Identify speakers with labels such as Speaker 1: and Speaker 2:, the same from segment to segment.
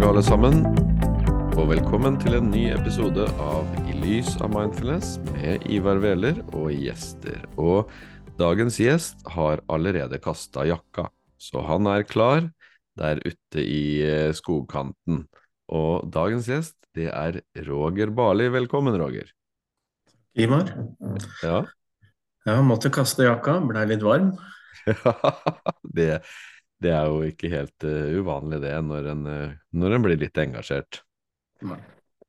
Speaker 1: Dag, alle sammen, og velkommen til en ny episode av I lys av mindfulness med Ivar Wæler og gjester. Og dagens gjest har allerede kasta jakka, så han er klar der ute i eh, skogkanten. Og dagens gjest, det er Roger Barli. Velkommen, Roger.
Speaker 2: Ivar,
Speaker 1: Ja,
Speaker 2: jeg måtte kaste jakka, blei litt varm.
Speaker 1: Ja, det, det er jo ikke helt uh, uvanlig det når en, uh, når en blir litt engasjert.
Speaker 2: Nei.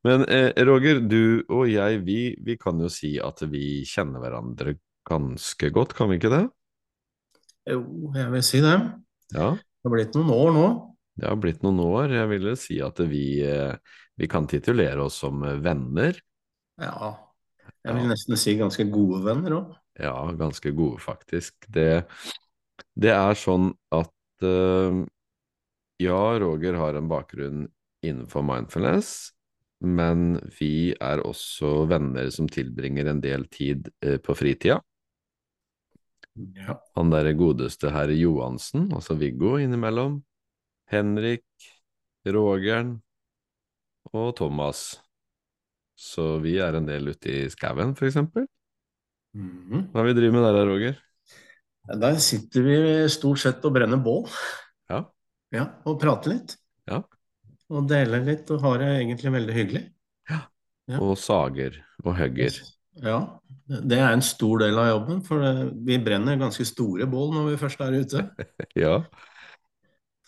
Speaker 1: Men uh, Roger, du og jeg, vi, vi kan jo si at vi kjenner hverandre ganske godt, kan vi ikke det?
Speaker 2: Jo, jeg vil si det.
Speaker 1: Ja,
Speaker 2: Det har blitt noen år nå.
Speaker 1: det har blitt noen år. Jeg ville si at vi, vi kan titulere oss som venner.
Speaker 2: Ja, jeg vil
Speaker 1: Ja.
Speaker 2: nesten si ganske gode venner òg.
Speaker 1: Ja, ganske gode, faktisk. Det, det er sånn at eh, ja, Roger har en bakgrunn innenfor mindfulness, men vi er også venner som tilbringer en del tid eh, på fritida.
Speaker 2: Ja.
Speaker 1: Han derre godeste herr Johansen, altså Viggo innimellom, Henrik, Rogeren og Thomas. Så vi er en del ute i skauen, for eksempel.
Speaker 2: Mhm.
Speaker 1: Hva vi driver med der, Roger?
Speaker 2: Der sitter vi stort sett og brenner bål
Speaker 1: Ja,
Speaker 2: ja, og prater litt.
Speaker 1: Ja.
Speaker 2: Og deler litt og har det egentlig veldig hyggelig. Ja.
Speaker 1: og sager og hugger.
Speaker 2: Ja, det er en stor del av jobben, for vi brenner ganske store bål når vi først er ute.
Speaker 1: Ja,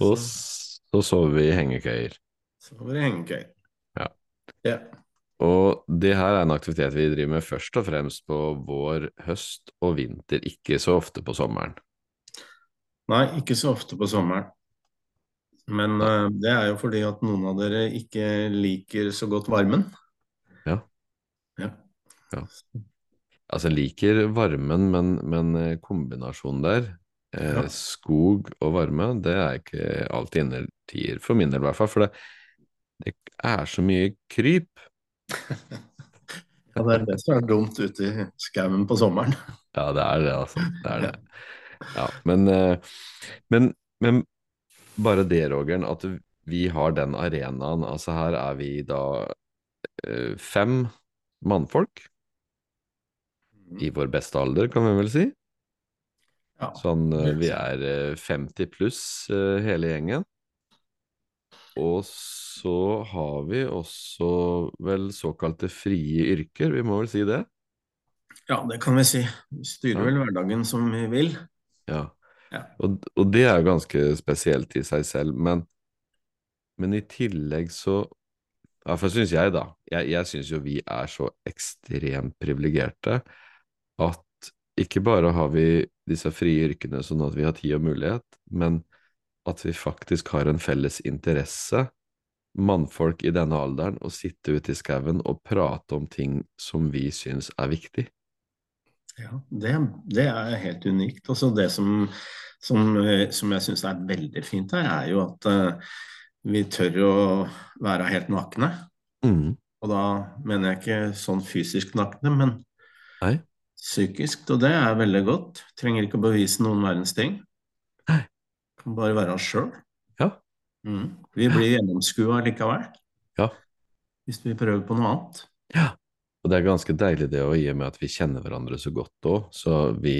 Speaker 1: og
Speaker 2: Så,
Speaker 1: så sover vi i hengekøyer.
Speaker 2: så i hengekøyer. Ja.
Speaker 1: Ja.
Speaker 2: Ja.
Speaker 1: Og det her er en aktivitet vi driver med først og fremst på vår, høst og vinter, ikke så ofte på sommeren.
Speaker 2: Nei, ikke så ofte på sommeren. Men uh, det er jo fordi at noen av dere ikke liker så godt varmen.
Speaker 1: Ja.
Speaker 2: Ja.
Speaker 1: Altså, jeg liker varmen, men, men eh, kombinasjonen der, eh,
Speaker 2: Ja.
Speaker 1: skog og varme, det er ikke alltid innertier, for min del i hvert fall. For det, det er så mye kryp.
Speaker 2: Ja, det er det som er dumt ute i skauen på sommeren.
Speaker 1: Ja, det er det, altså. Det er det. Ja, men, eh, men, men bare det, Rogeren, at vi har den arenaen. Altså, her er vi da eh, fem mannfolk i vår beste alder, kan vi vel si.
Speaker 2: Ja.
Speaker 1: Sånn, eh, vi er eh, 50 pluss hele gjengen. Og så har vi også vel såkalte frie yrker, vi må vel si det?
Speaker 2: ja, det kan vi si. Vi styrer vel hverdagen som vi vil.
Speaker 1: Ja.
Speaker 2: Ja.
Speaker 1: Og, og det er jo ganske spesielt i seg selv, men, men i tillegg så Ja, for syns jeg, da. Jeg, jeg syns jo vi er så ekstremt privilegerte at ikke bare har vi disse frie yrkene sånn at vi har tid og mulighet, men at vi faktisk har en felles interesse, mannfolk i denne alderen, å sitte ute i skauen og prate om ting som vi syns er viktig.
Speaker 2: Ja, det, det er helt unikt. Altså det som, som, eh, som jeg syns er veldig fint her, er jo at uh, vi tør å være helt nakne.
Speaker 1: Mm.
Speaker 2: Og da mener jeg ikke sånn fysisk nakne, men
Speaker 1: Nei.
Speaker 2: psykisk. Og det er veldig godt. Trenger ikke å bevise noen verdens ting. Kan bare være oss sjøl.
Speaker 1: Ja.
Speaker 2: Mm. Vi blir gjennomskua likevel.
Speaker 1: Ja.
Speaker 2: Hvis vi prøver på noe annet.
Speaker 1: Ja. Og det er ganske deilig det å gi med at vi kjenner hverandre så godt òg, så vi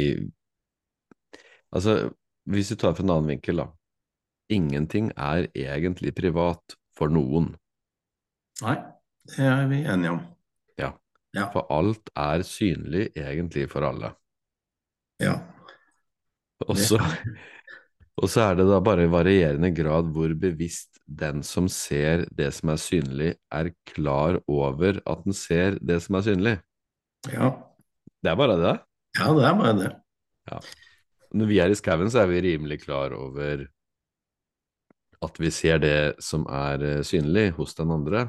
Speaker 1: Altså, hvis du tar fra en annen vinkel, da. Ingenting er egentlig privat for noen,
Speaker 2: Nei, det er vi enige om.
Speaker 1: Ja.
Speaker 2: Ja.
Speaker 1: for alt er synlig egentlig for alle.
Speaker 2: ja.
Speaker 1: Og så, og så er det da bare i varierende grad hvor bevisst den som ser det som er synlig, er klar over at den ser det som er synlig.
Speaker 2: ja.
Speaker 1: Det er bare det.
Speaker 2: Ja, det er bare det.
Speaker 1: Når vi er i skauen, så er vi rimelig klar over at vi ser det som er eh, synlig hos den andre.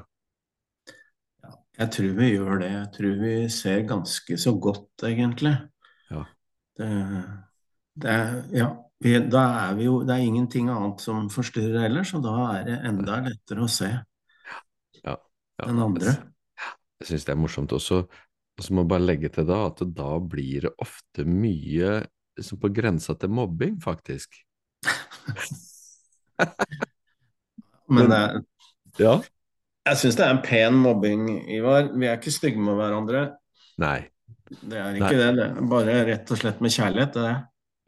Speaker 2: Jeg tror vi gjør det. Jeg tror vi ser ganske så godt, egentlig.
Speaker 1: Ja.
Speaker 2: Det, det ja. Vi, da er vi jo Det er ingenting annet som forstyrrer ellers, og da er det enda lettere å se
Speaker 1: Ja,
Speaker 2: den andre.
Speaker 1: Jeg syns det er morsomt også. Og så må jeg bare legge til da at da blir det ofte mye liksom på grensa til mobbing, faktisk.
Speaker 2: Men det er,
Speaker 1: ja.
Speaker 2: jeg syns det er en pen mobbing, Ivar. Vi er ikke stygge med hverandre.
Speaker 1: Nei.
Speaker 2: Det er
Speaker 1: Nei.
Speaker 2: det. Det er bare rett og slett med kjærlighet. Er det.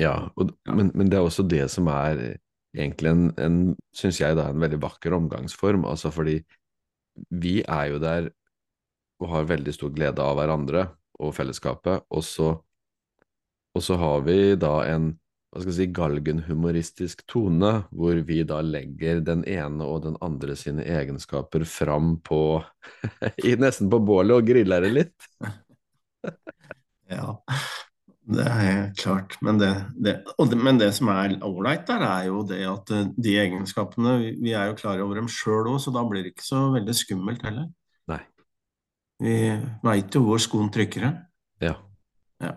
Speaker 1: Ja, og,
Speaker 2: Ja.
Speaker 1: men, men det er også det som er egentlig en, en syns jeg, da, en veldig vakker omgangsform. Altså fordi vi er jo der og har veldig stor glede av hverandre og fellesskapet, og så, og så har vi da en hva skal jeg si, galgenhumoristisk tone, hvor vi da legger den ene og den andre sine egenskaper fram på nesten på bålet og griller det litt.
Speaker 2: Ja, det er helt klart. Men det, det, det, men det som er ålreit der, er jo det at eh, de egenskapene Vi, vi er jo klar over dem sjøl òg, så da blir det ikke så veldig skummelt heller.
Speaker 1: Nei.
Speaker 2: Vi veit jo hvor skoen trykker hen.
Speaker 1: Ja.
Speaker 2: Ja.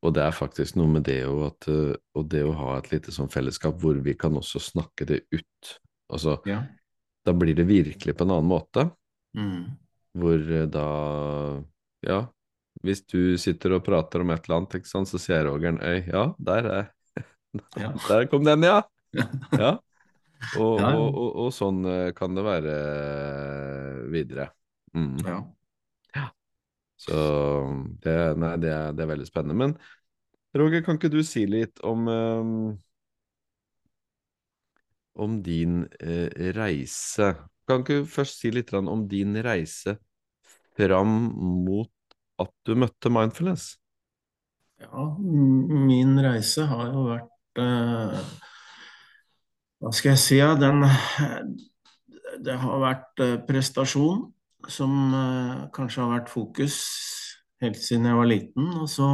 Speaker 1: Og det er faktisk noe med det at, eh, og det å ha et lite sånn fellesskap hvor vi kan også snakke det ut. Altså,
Speaker 2: Ja.
Speaker 1: da blir det virkelig på en annen måte,
Speaker 2: Mm.
Speaker 1: hvor eh, da Ja, hvis du sitter og prater om et eller annet, sant, så sier Rogeren Øy, ja, der er
Speaker 2: Ja.
Speaker 1: Der kom den, ja! Ja. Og, og, og, og sånn eh, kan det være videre. Mm.
Speaker 2: ja.
Speaker 1: Så det, nei, det, er, det er veldig spennende. Men Roger, kan ikke du si litt om um, om din eh, reise? Kan ikke du først si litt om din reise fram mot at du møtte mindfulness?
Speaker 2: Ja, min reise har jo vært eh, Hva skal jeg si, ja, den Det har vært eh, prestasjon som eh, kanskje har vært fokus helt siden jeg var liten. Og så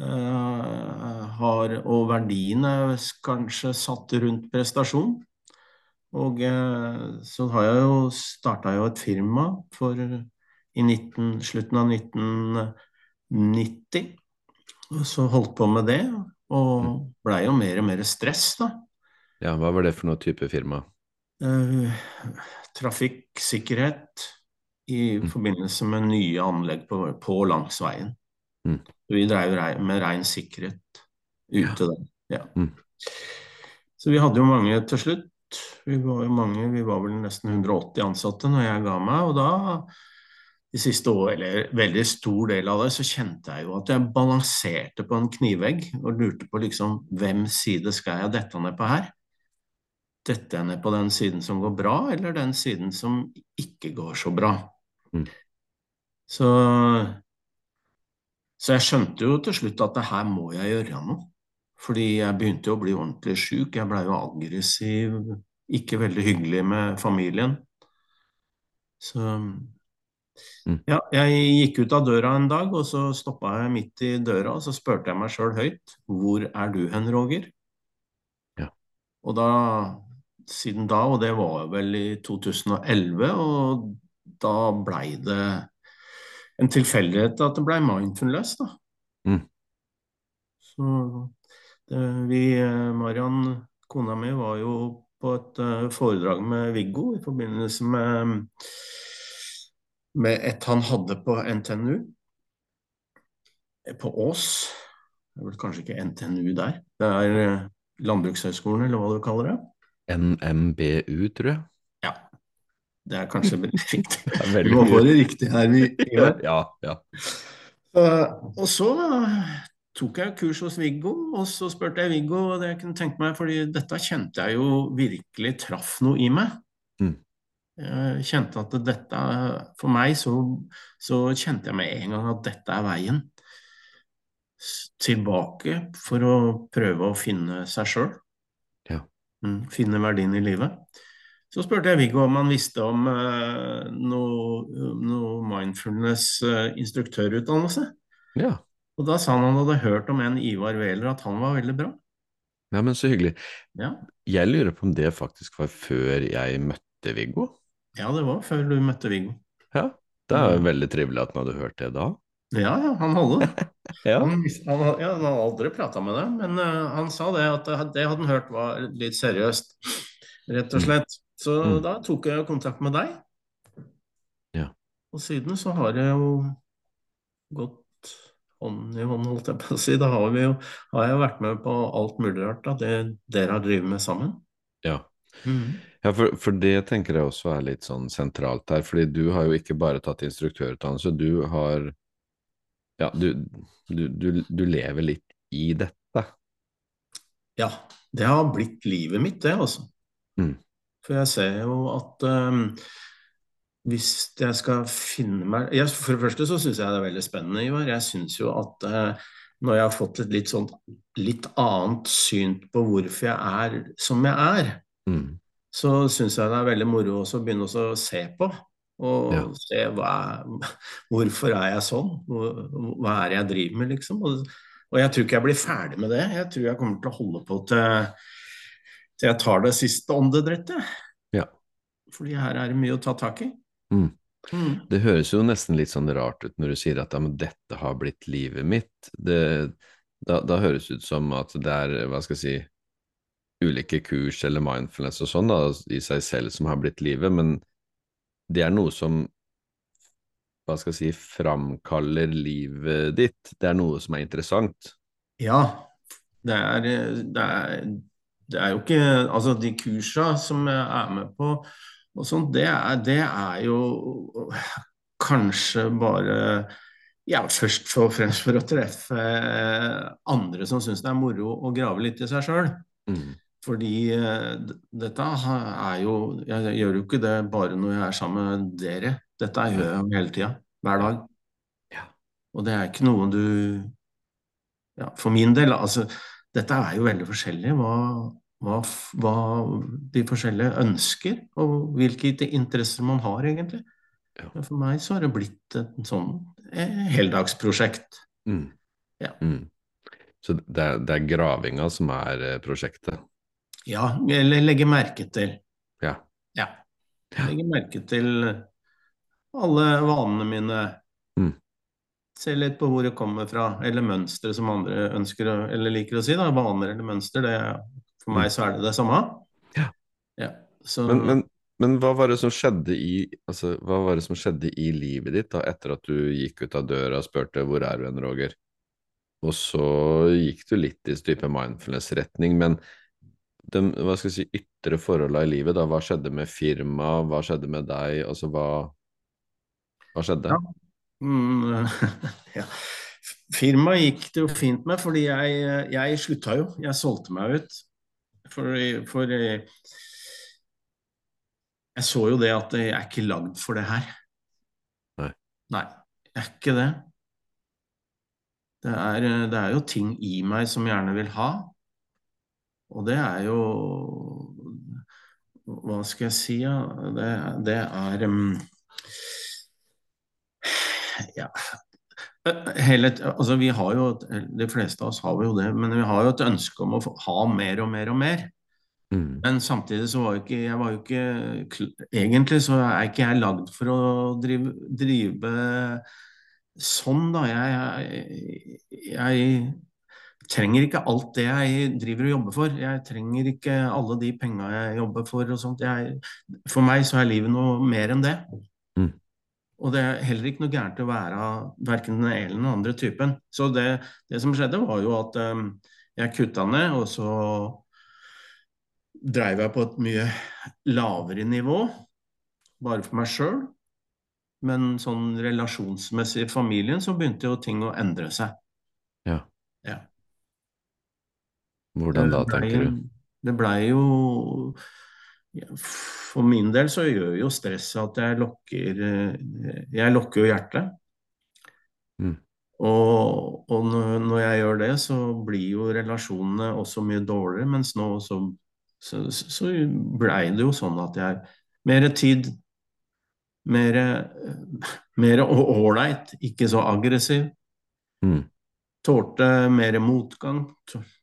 Speaker 2: eh, har Og verdiene kanskje satt rundt prestasjon. Og eh, så har jeg jo starta jo et firma for i 19, slutten av 1990. Så holdt på med det, og blei jo mer og mer stress, da.
Speaker 1: Ja, hva var det for noe type firma?
Speaker 2: Uh, trafikksikkerhet i
Speaker 1: Mm.
Speaker 2: forbindelse med nye anlegg på, på langsveien.
Speaker 1: Mm.
Speaker 2: Vi drev med rein sikkerhet ute der. Ja.
Speaker 1: Mm.
Speaker 2: Så vi hadde jo mange til slutt. Vi var jo mange, vi var vel nesten 180 ansatte når jeg ga meg, og da de siste årene, eller veldig stor del av det, så kjente jeg jo at jeg balanserte på en knivegg og lurte på liksom hvem side skal jeg dette ned på her? Dette jeg ned på den siden som går bra, eller den siden som ikke går så bra?
Speaker 1: Mm.
Speaker 2: Så, så jeg skjønte jo til slutt at det her må jeg gjøre noe. Fordi jeg begynte jo å bli ordentlig sjuk. Jeg blei jo aggressiv, ikke veldig hyggelig med familien. Så
Speaker 1: Mm.
Speaker 2: ja, jeg gikk ut av døra en dag, og så stoppa jeg midt i døra, og så spurte jeg meg sjøl høyt Hvor er du hen, Roger?
Speaker 1: Ja.
Speaker 2: Og da, siden da, og det var vel i 2011, og da blei det en tilfeldighet at det blei mindfulness, da.
Speaker 1: Mm.
Speaker 2: Så det, vi, Mariann, kona mi, var jo på et eh, foredrag med Viggo i forbindelse med, med et han hadde på NTNU, på Ås. Det er vel kanskje ikke NTNU der. Det er eh, Landbrukshøgskolen, eller hva du kaller det.
Speaker 1: NMBU, tror jeg.
Speaker 2: Ja. Det er kanskje riktig.
Speaker 1: Det veldig
Speaker 2: må få det riktig her. Vi, gjør.
Speaker 1: Ja, ja.
Speaker 2: Uh, og så tok jeg kurs hos Viggo, og så spurte jeg Viggo hva jeg kunne tenke meg, fordi dette kjente jeg jo virkelig traff noe i meg. Jeg kjente at dette, for meg så, så kjente jeg med en gang at dette er veien tilbake for å prøve å finne seg sjøl.
Speaker 1: Ja.
Speaker 2: Mm, finne verdien i livet. Så spurte jeg Viggo om han visste om eh, noe, noe mindfulness-instruktørutdannelse.
Speaker 1: ja.
Speaker 2: Og da sa han han hadde hørt om en Ivar Wæler, at han var veldig bra.
Speaker 1: Ja, men så hyggelig.
Speaker 2: Ja.
Speaker 1: Jeg lurer på om det faktisk var før jeg møtte Viggo.
Speaker 2: Ja, det var før du møtte Viggo.
Speaker 1: Ja, det er jo veldig trivelig at han hadde hørt det da.
Speaker 2: Ja, ja, han hadde det.
Speaker 1: Ja.
Speaker 2: Han, han, ja, han hadde aldri prata med deg, men uh, han sa det at det, hadde han hørt var litt seriøst, rett og slett. Så
Speaker 1: Mm.
Speaker 2: da tok jeg kontakt med deg.
Speaker 1: Ja.
Speaker 2: Og siden så har jeg jo gått hånd i hånd, holdt jeg på å si. Da har, vi jo, har jeg jo vært med på alt mulig rart av det dere har drevet med sammen.
Speaker 1: Ja.
Speaker 2: Mhm.
Speaker 1: Ja, for, for det tenker jeg også er litt sånn sentralt her, fordi du har jo ikke bare tatt instruktørutdannelse, du har Ja, du, du, du, du lever litt i dette.
Speaker 2: Ja, det har blitt livet mitt, det, altså.
Speaker 1: Mm.
Speaker 2: For jeg ser jo at um, hvis jeg skal finne meg jeg, For det første så syns jeg det er veldig spennende, Ivar. Jeg syns jo at uh, når jeg har fått et litt sånt litt annet syn på hvorfor jeg er som jeg er,
Speaker 1: Mm.
Speaker 2: Så syns jeg det er veldig moro å begynne å se på. Og
Speaker 1: Ja.
Speaker 2: se hva hvorfor er jeg sånn? Hva er det jeg driver med, liksom? Og, og jeg tror ikke jeg blir ferdig med det. Jeg tror jeg kommer til å holde på til, til jeg tar det siste åndedrettet.
Speaker 1: Ja.
Speaker 2: Fordi her er det mye å ta tak i.
Speaker 1: Mm.
Speaker 2: Mm.
Speaker 1: Det høres jo nesten litt sånn rart ut når du sier at ja, men dette har blitt livet mitt. Det, da, da høres det ut som at det er, hva skal jeg si, ulike kurs eller mindfulness og sånn da, i seg selv som har blitt livet, men det er noe som, hva skal jeg si, framkaller livet ditt. Det er noe som er interessant.
Speaker 2: Ja, det er, det er Det er jo ikke Altså, de kursa som jeg er med på og sånt, det det er jo kanskje bare ja, først og fremst for å treffe andre som syns det er moro å grave litt i seg sjøl.
Speaker 1: Mm.
Speaker 2: Fordi eh, dette er jo Jeg gjør jo ikke det bare når jeg er sammen med dere. Dette gjør jeg jo hele tida. Hver dag.
Speaker 1: Ja.
Speaker 2: Og det er ikke noe du ja, For min del, altså Dette er jo veldig forskjellig hva, hva, hva de forskjellige ønsker, og hvilke interesser man har, egentlig.
Speaker 1: Ja.
Speaker 2: For meg så har det blitt et sånn eh, heldagsprosjekt.
Speaker 1: Mm.
Speaker 2: Ja.
Speaker 1: Mm. Så det er, det er gravinga som er eh, prosjektet.
Speaker 2: Ja, eller legge merke til.
Speaker 1: Ja.
Speaker 2: Ja. Legge merke til alle vanene mine.
Speaker 1: Mm.
Speaker 2: Se litt på hvor det kommer fra, eller mønstre som andre ønsker eller liker å si. da, Vaner eller mønster. Det, for meg så er det det samme.
Speaker 1: Mm. Ja.
Speaker 2: Ja, så,
Speaker 1: Men, men, men hva var det som skjedde i altså, hva var det som skjedde i livet ditt da, etter at du gikk ut av døra og spurte 'hvor er du hen, Roger'? Og så gikk du litt i type mindfulness-retning, men de hva skal jeg si, ytre forholda i livet, da, hva skjedde med firma, hva skjedde med deg, altså hva, hva skjedde?
Speaker 2: Ja. Mm, ja. Firmaet gikk det jo fint med, fordi jeg, jeg slutta jo. Jeg solgte meg ut. For, for jeg så jo det at jeg er ikke lagd for det her.
Speaker 1: Nei.
Speaker 2: Nei, jeg er ikke det. Det er, det er jo ting i meg som gjerne vil ha. Og det er jo Hva skal jeg si, ja? Det, det er um, ja. Hele, altså vi har jo, De fleste av oss har jo det, men vi har jo et ønske om å ha mer og mer og mer.
Speaker 1: Mm.
Speaker 2: Men samtidig så var jo ikke jeg var jo ikke Egentlig så er ikke jeg lagd for å drive, drive sånn, da. Jeg, jeg, jeg trenger ikke alt det jeg driver og jobber for. Jeg trenger ikke alle de penga jeg jobber for og sånt. Jeg, for meg så er livet noe mer enn det.
Speaker 1: Mm.
Speaker 2: Og det er heller ikke noe gærent å være verken den ene eller den andre typen. Så det, det som skjedde, var jo at um, jeg kutta ned, og så dreiv jeg på et mye lavere nivå, bare for meg sjøl. Men sånn relasjonsmessig i familien så begynte jo ting å endre seg.
Speaker 1: Ja.
Speaker 2: Ja.
Speaker 1: Hvordan da, tenker du?
Speaker 2: Det blei jo For min del så gjør jo stresset at jeg lokker eh, Jeg lokker jo hjertet.
Speaker 1: Mm.
Speaker 2: Og, og når jeg gjør det, så blir jo relasjonene også mye dårligere. Mens nå så, så, så blei det jo sånn at jeg Mer tid, mer mer ålreit, ikke så aggressiv.
Speaker 1: Mm.
Speaker 2: Tålte mer motgang.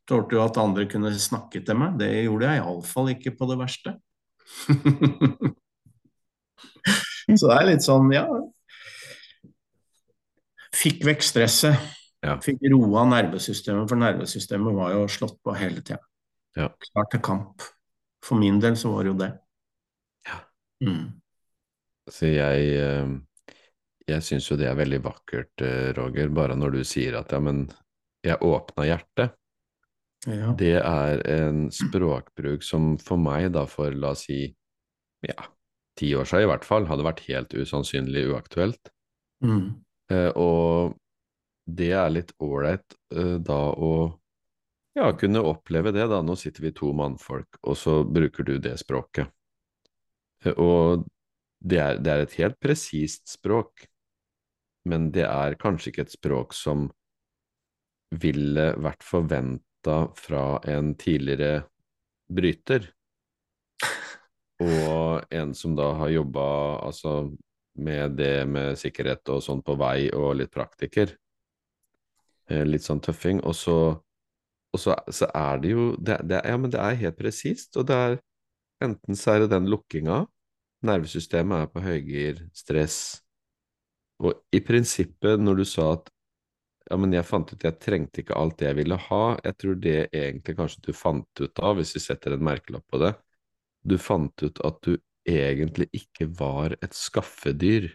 Speaker 2: Tålte jo at andre kunne snakke til meg. Det gjorde jeg iallfall ikke på det verste. Så det er litt sånn, ja Fikk vekk stresset.
Speaker 1: Ja.
Speaker 2: Fikk roa nervesystemet, for nervesystemet var jo slått på hele tida.
Speaker 1: Ja.
Speaker 2: Klar til kamp. For min del så var det jo det.
Speaker 1: Ja.
Speaker 2: Mm.
Speaker 1: Så jeg, eh, jeg syns jo det er veldig vakkert, eh, Roger, bare når du sier at ja, men jeg åpna hjertet.
Speaker 2: Ja.
Speaker 1: Det er en språkbruk som for meg, da, for la oss si ja, ti år siden i hvert fall, hadde vært helt usannsynlig uaktuelt.
Speaker 2: Mm.
Speaker 1: Eh, og det er litt ålreit eh, da å ja, kunne oppleve det, da. Nå sitter vi to mannfolk, og så bruker du det språket. Eh, og det er, det er et helt presist språk, men det er kanskje ikke et språk som ville vært forventa fra en tidligere bryter. Og en som da har jobba altså, med det med sikkerhet og sånn på vei, og litt praktiker. Eh, litt sånn tøffing. Og så, og så, så er det jo det, det, Ja, men det er helt presist, og det er enten så er det den lukkinga, nervesystemet er på høygir, stress, og i prinsippet, når du sa at ja, men jeg fant ut jeg trengte ikke alt det jeg ville ha, jeg tror det egentlig kanskje du fant ut av, hvis vi setter en merkelapp på det, du fant ut at du egentlig ikke var et skaffedyr.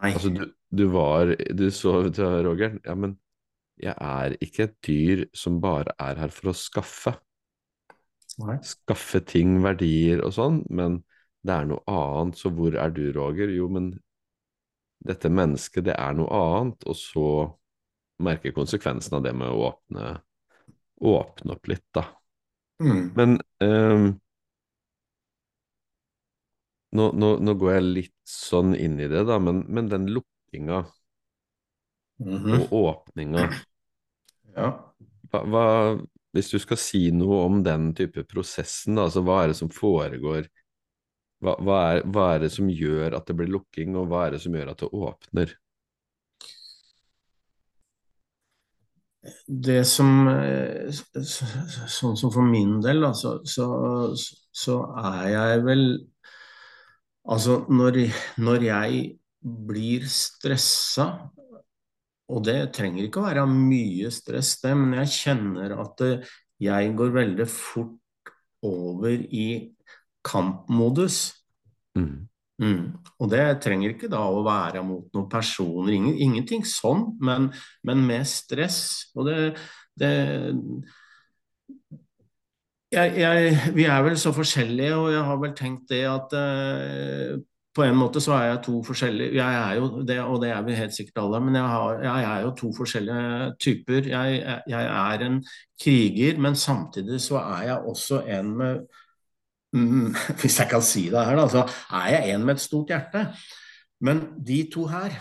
Speaker 2: Nei.
Speaker 1: Altså, du, du var Du så, Roger, ja, men jeg er ikke et dyr som bare er her for å skaffe.
Speaker 2: Nei.
Speaker 1: Skaffe ting, verdier og sånn, men det er noe annet. Så hvor er du, Roger? Jo, men dette mennesket, det er noe annet. Og så merke konsekvensen av det med å åpne, åpne opp litt, da.
Speaker 2: Mm.
Speaker 1: Men um, nå, nå, nå går jeg litt sånn inn i det, da, men, men den lukkinga
Speaker 2: Mhm.
Speaker 1: og åpninga
Speaker 2: Ja.
Speaker 1: hva, hva, Hvis du skal si noe om den type prosessen, da, altså hva er det som foregår? Hva, hva, er, hva er det som gjør at det blir lukking, og hva er det som gjør at det åpner?
Speaker 2: Det som eh, Sånn som for min del, da, så, så, så er jeg vel Altså, når, når jeg blir stressa, og det trenger ikke å være mye stress, det, men jeg kjenner at eh, jeg går veldig fort over i kampmodus.
Speaker 1: Mm.
Speaker 2: Mm. Og det trenger ikke da å være mot noen personer, ingen, ingenting sånn, men, men med stress. Og det, det jeg, jeg, Vi er vel så forskjellige, og jeg har vel tenkt det at eh, på en måte så er jeg to forskjellige Jeg er jo det, og det er vi helt sikkert alle, men jeg, har, jeg er jo to forskjellige typer. Jeg, jeg er en kriger, men samtidig så er jeg også en med hvis jeg kan si det her, da, så er jeg en med et stort hjerte. Men de to her,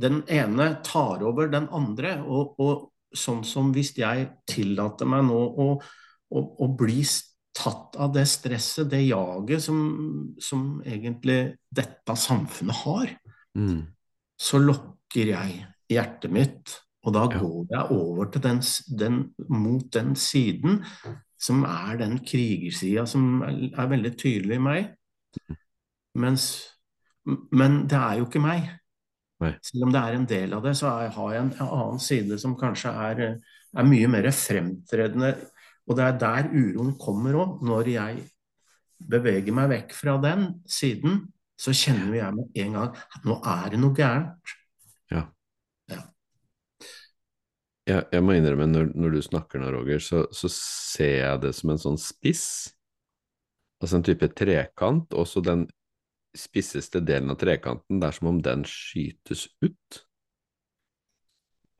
Speaker 2: den ene tar over den andre. Og, og sånn som hvis jeg tillater meg nå å, å, å bli tatt av det stresset, det jaget som, som egentlig dette samfunnet har,
Speaker 1: Mm.
Speaker 2: så lokker jeg hjertet mitt, og da går jeg over til den, den, mot den siden som er den krigersida som er, veldig tydelig i meg. Mens, men det er jo ikke meg.
Speaker 1: Nei.
Speaker 2: Selv om det er en del av det, så er, har jeg en, en annen side som kanskje er, er mye mer fremtredende. Og det er der uroen kommer òg. Når jeg beveger meg vekk fra den siden, så kjenner jeg med en gang at nå er det noe gærent.
Speaker 1: Ja.
Speaker 2: Ja.
Speaker 1: Jeg, jeg må innrømme, når, når du snakker nå, Roger, så, så ser jeg det som en sånn spiss. Altså en type trekant, og så den spisseste delen av trekanten, det er som om den skytes ut.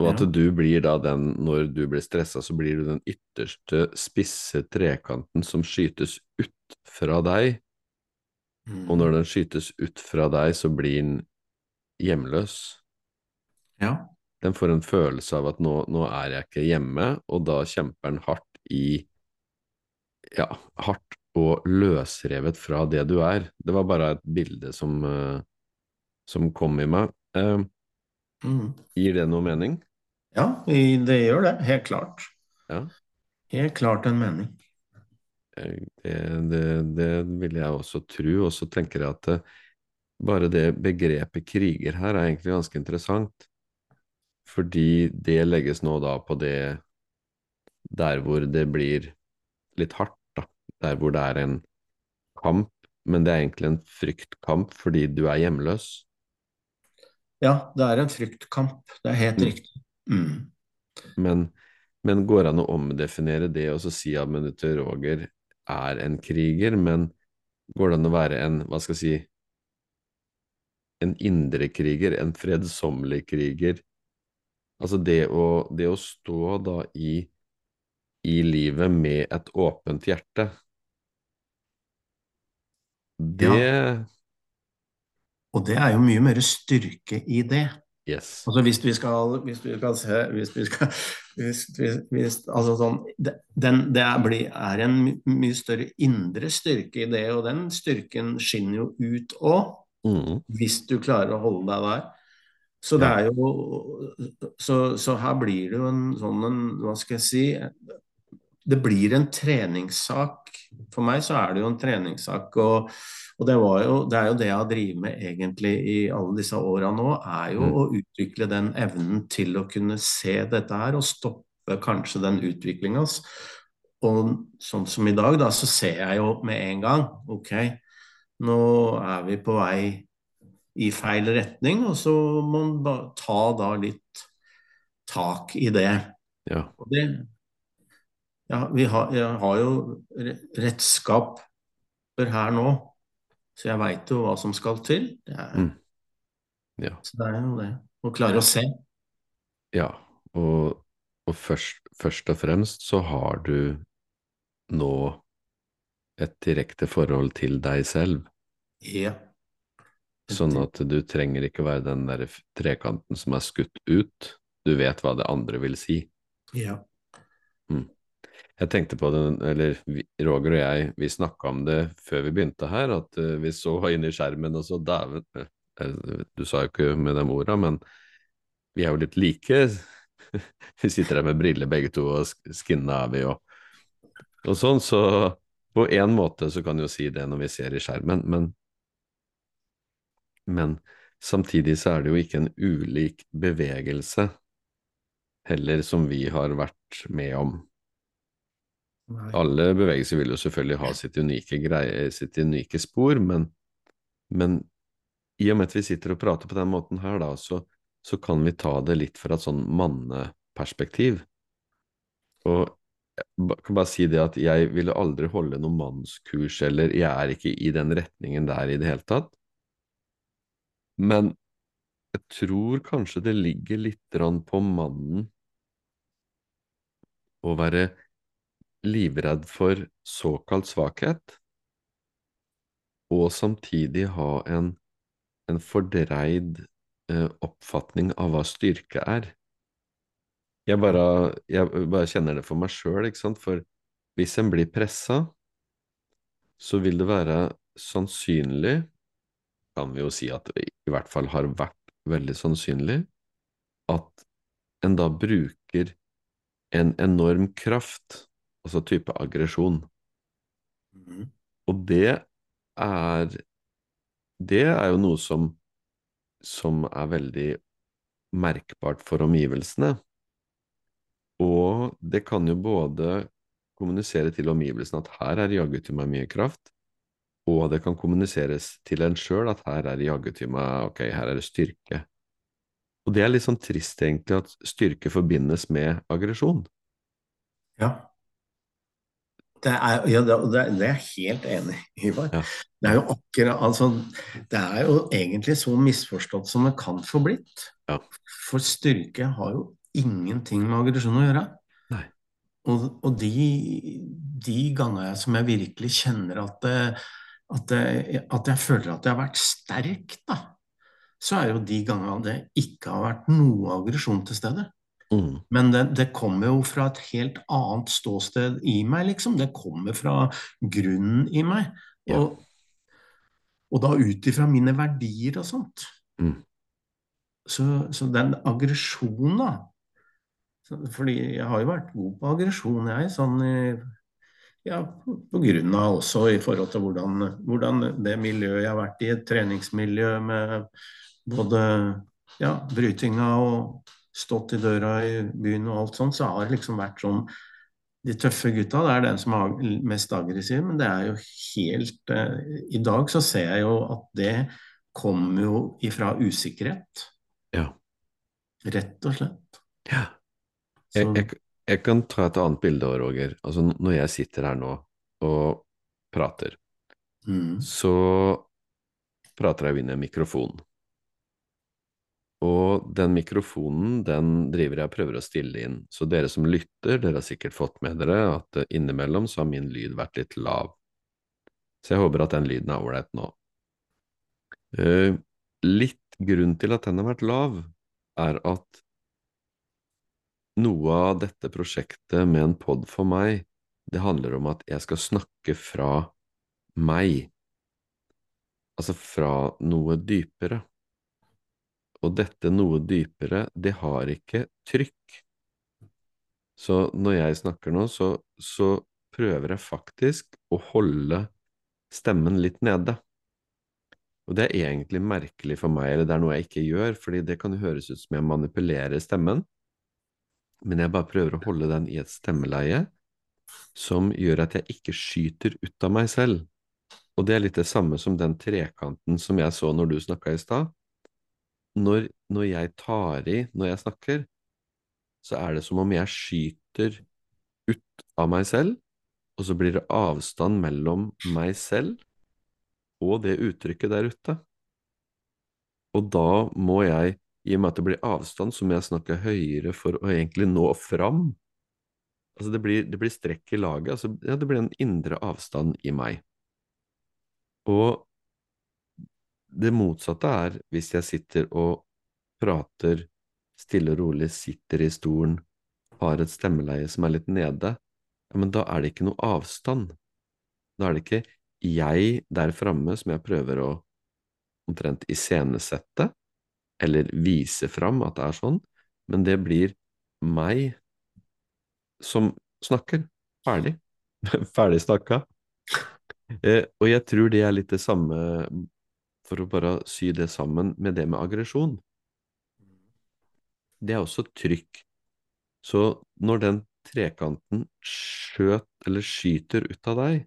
Speaker 1: Og at
Speaker 2: Ja.
Speaker 1: du blir da den, når du blir stressa, så blir du den ytterste spisse trekanten som skytes ut fra deg,
Speaker 2: Mm.
Speaker 1: og når den skytes ut fra deg, så blir den hjemløs.
Speaker 2: Ja.
Speaker 1: Den får en følelse av at nå, nå er jeg ikke hjemme, og da kjemper den hardt i Ja, hardt og løsrevet fra det du er. Det var bare et bilde som, eh, som kom i meg. Eh,
Speaker 2: Mm.
Speaker 1: gir det noe mening?
Speaker 2: ja, det gjør det. Helt klart.
Speaker 1: Ja.
Speaker 2: Helt klart en mening.
Speaker 1: Eh, Det, det, det vil jeg også tro, og så tenker jeg at eh, bare det begrepet kriger her er egentlig ganske interessant, fordi det legges nå da på det der hvor det blir litt hardt, da, der hvor det er en kamp, men det er egentlig en fryktkamp fordi du er hjemløs.
Speaker 2: Ja, det er en fryktkamp. Det er helt
Speaker 1: Mm.
Speaker 2: riktig. Mm.
Speaker 1: Men, men går det an å omdefinere det og så si at men Roger er en kriger, men går det an å være en, hva skal jeg si, en indre kriger, en fredsommelig kriger? Altså det å, det å stå da i, i livet med et åpent hjerte, det
Speaker 2: Ja, og det er jo mye mer styrke i det.
Speaker 1: Yes.
Speaker 2: Altså hvis vi skal, hvis vi skal se hvis vi skal, hvis, hvis, hvis, altså sånn, det, den, det er, blir, er en mye større indre styrke i det, og den styrken skinner jo ut òg,
Speaker 1: Mm,
Speaker 2: hvis du klarer å holde deg der. Så det er jo så, så her blir det jo en sånn en, hva skal jeg si Det blir en treningssak. For meg så er det jo en treningssak. Og, og det, var jo, det er jo det jeg har drevet med egentlig i alle disse åra nå, er jo
Speaker 1: Mm,
Speaker 2: å utvikle den evnen til å kunne se dette her og stoppe kanskje den utviklinga. Og sånn som i dag, da, så ser jeg jo med en gang Ok, nå er vi på vei i feil retning, og så må man ta da litt tak i det.
Speaker 1: ja.
Speaker 2: Det ja, vi har, jeg har jo re- redskaper her nå, så jeg veit jo hva som skal til. Det er,
Speaker 1: Mm, ja.
Speaker 2: så det er jo det. Å klare å se.
Speaker 1: Ja, og, og først, først og fremst så har du nå et direkte forhold til deg selv,
Speaker 2: Ja.
Speaker 1: Sånn at du trenger ikke være den der trekanten som er skutt ut. Du vet hva det andre vil si.
Speaker 2: ja.
Speaker 1: Jeg tenkte på det, eller Roger og jeg, vi snakka om det før vi begynte her, at eh, vi så inn i skjermen og så dæven eh, eh, Du sa jo ikke med de orda, men vi er jo litt like. Vi sitter her med briller begge to, og sk- skinna er vi, jo. og sånn, så på en måte så kan du jo si det når vi ser i skjermen, men, men samtidig så er det jo ikke en ulik bevegelse heller som vi har vært med om.
Speaker 2: Nei.
Speaker 1: Alle bevegelser vil jo selvfølgelig ha sitt unike, greie, sitt unike spor, men, men i og med at vi sitter og prater på den måten her, da, så, så kan vi ta det litt fra et sånn manneperspektiv. Og jeg kan bare si det at jeg ville aldri holde noe mannskurs, eller jeg er ikke i den retningen der i det hele tatt. Men jeg tror kanskje det ligger litt på mannen å være livredd for såkalt svakhet, og samtidig ha en, en fordreid eh, oppfatning av hva styrke er. Jeg bare, jeg bare kjenner det for meg sjøl, ikke sant, for hvis en blir pressa, så vil det være sannsynlig, kan vi jo si at det i hvert fall har vært veldig sannsynlig, at en da bruker en enorm kraft, altså type aggresjon.
Speaker 2: Mm.
Speaker 1: Og det er Det er jo noe som, som er veldig merkbart for omgivelsene. Og det kan jo både kommunisere til omgivelsene at her er jaggu til meg mye kraft, og det kan kommuniseres til en sjøl at her er jaggu til meg, ok, her er det styrke. Og det er litt sånn trist egentlig at styrke forbindes med aggresjon.
Speaker 2: Ja. Det er, ja, det, det det er helt enig i, Ivar.
Speaker 1: Ja.
Speaker 2: Det er jo akkurat altså, Det er jo egentlig så misforstått som det kan få blitt.
Speaker 1: Ja.
Speaker 2: For styrke har jo ingenting med aggresjon å gjøre.
Speaker 1: Nei.
Speaker 2: Og, og de, de gangene som jeg virkelig kjenner at, det, at, jeg, at jeg føler at jeg har vært sterk, da, så er jo de gangene det ikke har vært noe aggresjon til stede.
Speaker 1: Mm.
Speaker 2: Men det, det kommer jo fra et helt annet ståsted i meg, liksom. Det kommer fra grunnen i meg.
Speaker 1: Ja.
Speaker 2: Og, og da ut ifra mine verdier og sånt.
Speaker 1: Mm.
Speaker 2: Så, så den aggresjonen, da Fordi jeg har jo vært god på aggresjon, jeg. Sånn i ja, på grunn av også i forhold til hvordan, hvordan det miljøet jeg har vært i, et treningsmiljø med både ja, brytinga og stått i døra i byen og alt sånt, så har det liksom vært sånn De tøffe gutta, det er den som er mest aggressiv, men det er jo helt eh, I dag så ser jeg jo at det kommer jo ifra usikkerhet,
Speaker 1: Ja.
Speaker 2: rett og slett.
Speaker 1: ja. Jeg, jeg, jeg kan ta et annet bilde, Roger. Altså, når jeg sitter her nå og prater,
Speaker 2: Mm.
Speaker 1: så prater jeg inn i en mikrofon. Og den mikrofonen den driver jeg og prøver å stille inn. Så dere som lytter, dere har sikkert fått med dere at eh, innimellom så har min lyd vært litt lav. Så jeg håper at den lyden er ålreit nå. Eh, litt grunn til at den har vært lav, er at noe av dette prosjektet med en pod for meg, det handler om at jeg skal snakke fra meg. Altså fra noe dypere. Og dette noe dypere, det har ikke trykk. Så når jeg snakker nå, så, så prøver jeg faktisk å holde stemmen litt nede. Og det er egentlig merkelig for meg, eller det er noe jeg ikke gjør, fordi det kan høres ut som jeg manipulerer stemmen, men jeg bare prøver å holde den i et stemmeleie som gjør at jeg ikke skyter ut av meg selv. Og det er litt det samme som den trekanten som jeg så når du snakka i stad. Når, når jeg tar i når jeg snakker, så er det som om jeg skyter ut av meg selv, og så blir det avstand mellom meg selv og det uttrykket der ute. Og da må jeg, i og med at det blir avstand, så må jeg snakke høyere for å egentlig nå fram. Altså det blir, det blir strekk i laget, altså ja, det blir en indre avstand i meg. Og det motsatte er hvis jeg sitter og prater stille og rolig, sitter i stolen, har et stemmeleie som er litt nede, ja, men da er det ikke noe avstand. Da er det ikke jeg der framme som jeg prøver å omtrent iscenesette, eller vise fram at det er sånn, men det blir meg som snakker. Ferdig. Ferdig snakka. Eh, og jeg tror det er litt det samme, for å bare sy det sammen, med det med aggresjon. Det er også trykk. Så når den trekanten skjøt eller skyter ut av deg,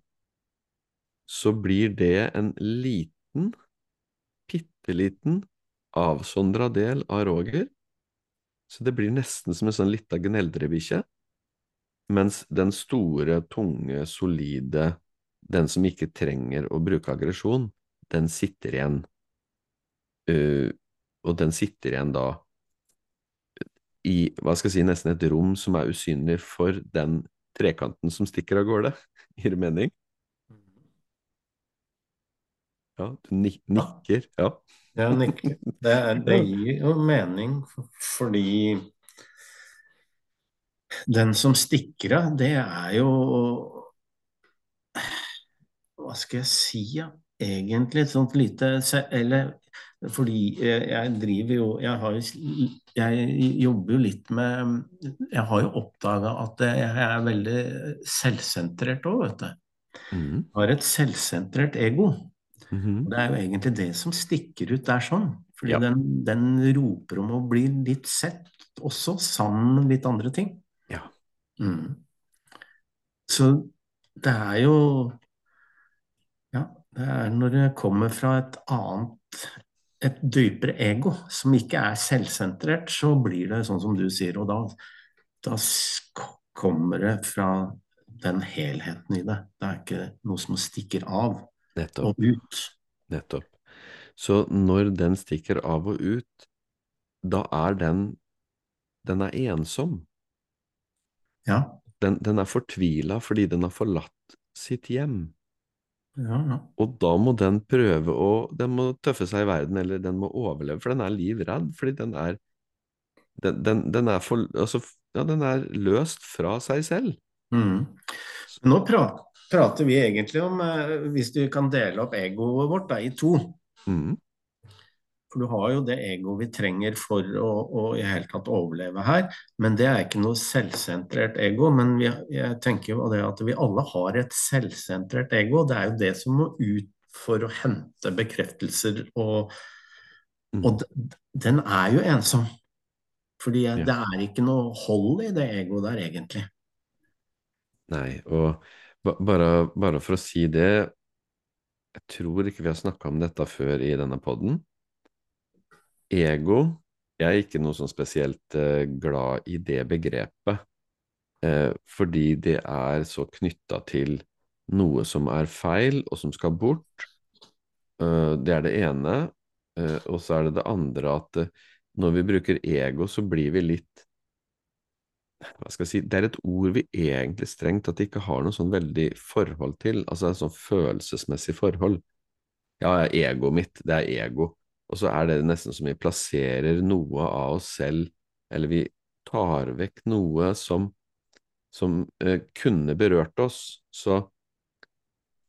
Speaker 1: så blir det en liten, bitte liten, avsondra del av Roger. Så det blir nesten som en sånn lita gneldrebikkje. Mens den store, tunge, solide, den som ikke trenger å bruke aggresjon, den sitter igjen. Uh, og den sitter igjen da i hva skal jeg si, nesten et rom som er usynlig for den trekanten som stikker av gårde. Gir det mening? Ja, du nikker. Ja.
Speaker 2: Nikker. Det, det gir jo mening fordi den som stikker av, det er jo Hva skal jeg si, ja? Egentlig et sånt lite Eller fordi jeg driver jo Jeg, har, jeg jobber jo litt med Jeg har jo oppdaga at jeg er veldig selvsentrert òg, vet du.
Speaker 1: Mm.
Speaker 2: Har et selvsentrert ego.
Speaker 1: Mm -hmm.
Speaker 2: Det er jo egentlig det som stikker ut der sånn. Fordi
Speaker 1: Ja.
Speaker 2: den, den roper om å bli litt sett også, sammen med litt andre ting.
Speaker 1: Ja.
Speaker 2: Mm. Så det er jo Ja, det er når det kommer fra et annet et dypere ego, som ikke er selvsentrert, så blir det sånn som du sier, og da, da kommer det fra den helheten i det. Det er ikke noe som stikker av
Speaker 1: Nettopp.
Speaker 2: og ut.
Speaker 1: Nettopp. Så når den stikker av og ut, da er den Den er ensom.
Speaker 2: Ja,
Speaker 1: Den, den er fortvila fordi den har forlatt sitt hjem.
Speaker 2: ja, ja.
Speaker 1: Og da må den prøve å Den må tøffe seg i verden, eller den må overleve, for den er livredd. Fordi den er Den, den, den er for Altså, ja, den er løst fra seg selv.
Speaker 2: Mm. Nå pra prater vi egentlig om, eh, hvis du kan dele opp egoet vårt da, i to.
Speaker 1: Mm.
Speaker 2: For du har jo det egoet vi trenger for å, å i hele tatt overleve her. Men det er ikke noe selvsentrert ego. Men vi, jeg tenker jo det at vi alle har et selvsentrert ego. Det er jo det som må ut for å hente bekreftelser. Og,
Speaker 1: Mm.
Speaker 2: og den er jo ensom. Fordi det er ikke noe hold i det egoet der, egentlig.
Speaker 1: Nei, og bare, bare for å si det Jeg tror ikke vi har snakka om dette før i denne podden. Ego Jeg er ikke noe sånn spesielt eh, glad i det begrepet, eh, fordi det er så knytta til noe som er feil, og som skal bort. Eh, det er det ene. Og så er det det andre at når vi bruker ego, så blir vi litt hva skal jeg si, Det er et ord vi egentlig strengt tatt ikke har noe sånn veldig forhold til, altså et sånn følelsesmessig forhold. Ja, egoet mitt, det er ego. Og så er det nesten som vi plasserer noe av oss selv, eller vi tar vekk noe som, som eh, kunne berørt oss. Så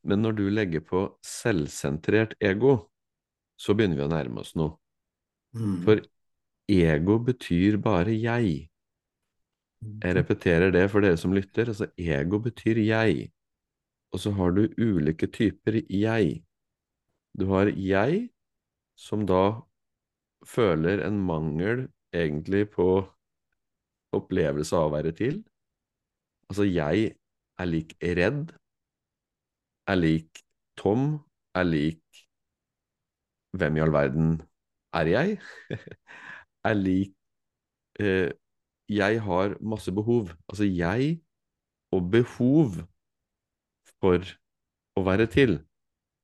Speaker 1: Men når du legger på selvsentrert ego, så begynner vi å nærme oss noe.
Speaker 2: Mm.
Speaker 1: For ego betyr bare jeg. Jeg repeterer det for dere som lytter. Altså, ego betyr jeg. Og så har du ulike typer jeg. Du har jeg, som da føler en mangel egentlig på opplevelse av å være til. Altså, jeg er lik redd, er lik tom, er lik hvem i all verden er jeg? er lik eh, Jeg har masse behov. Altså, jeg og behov for å være til,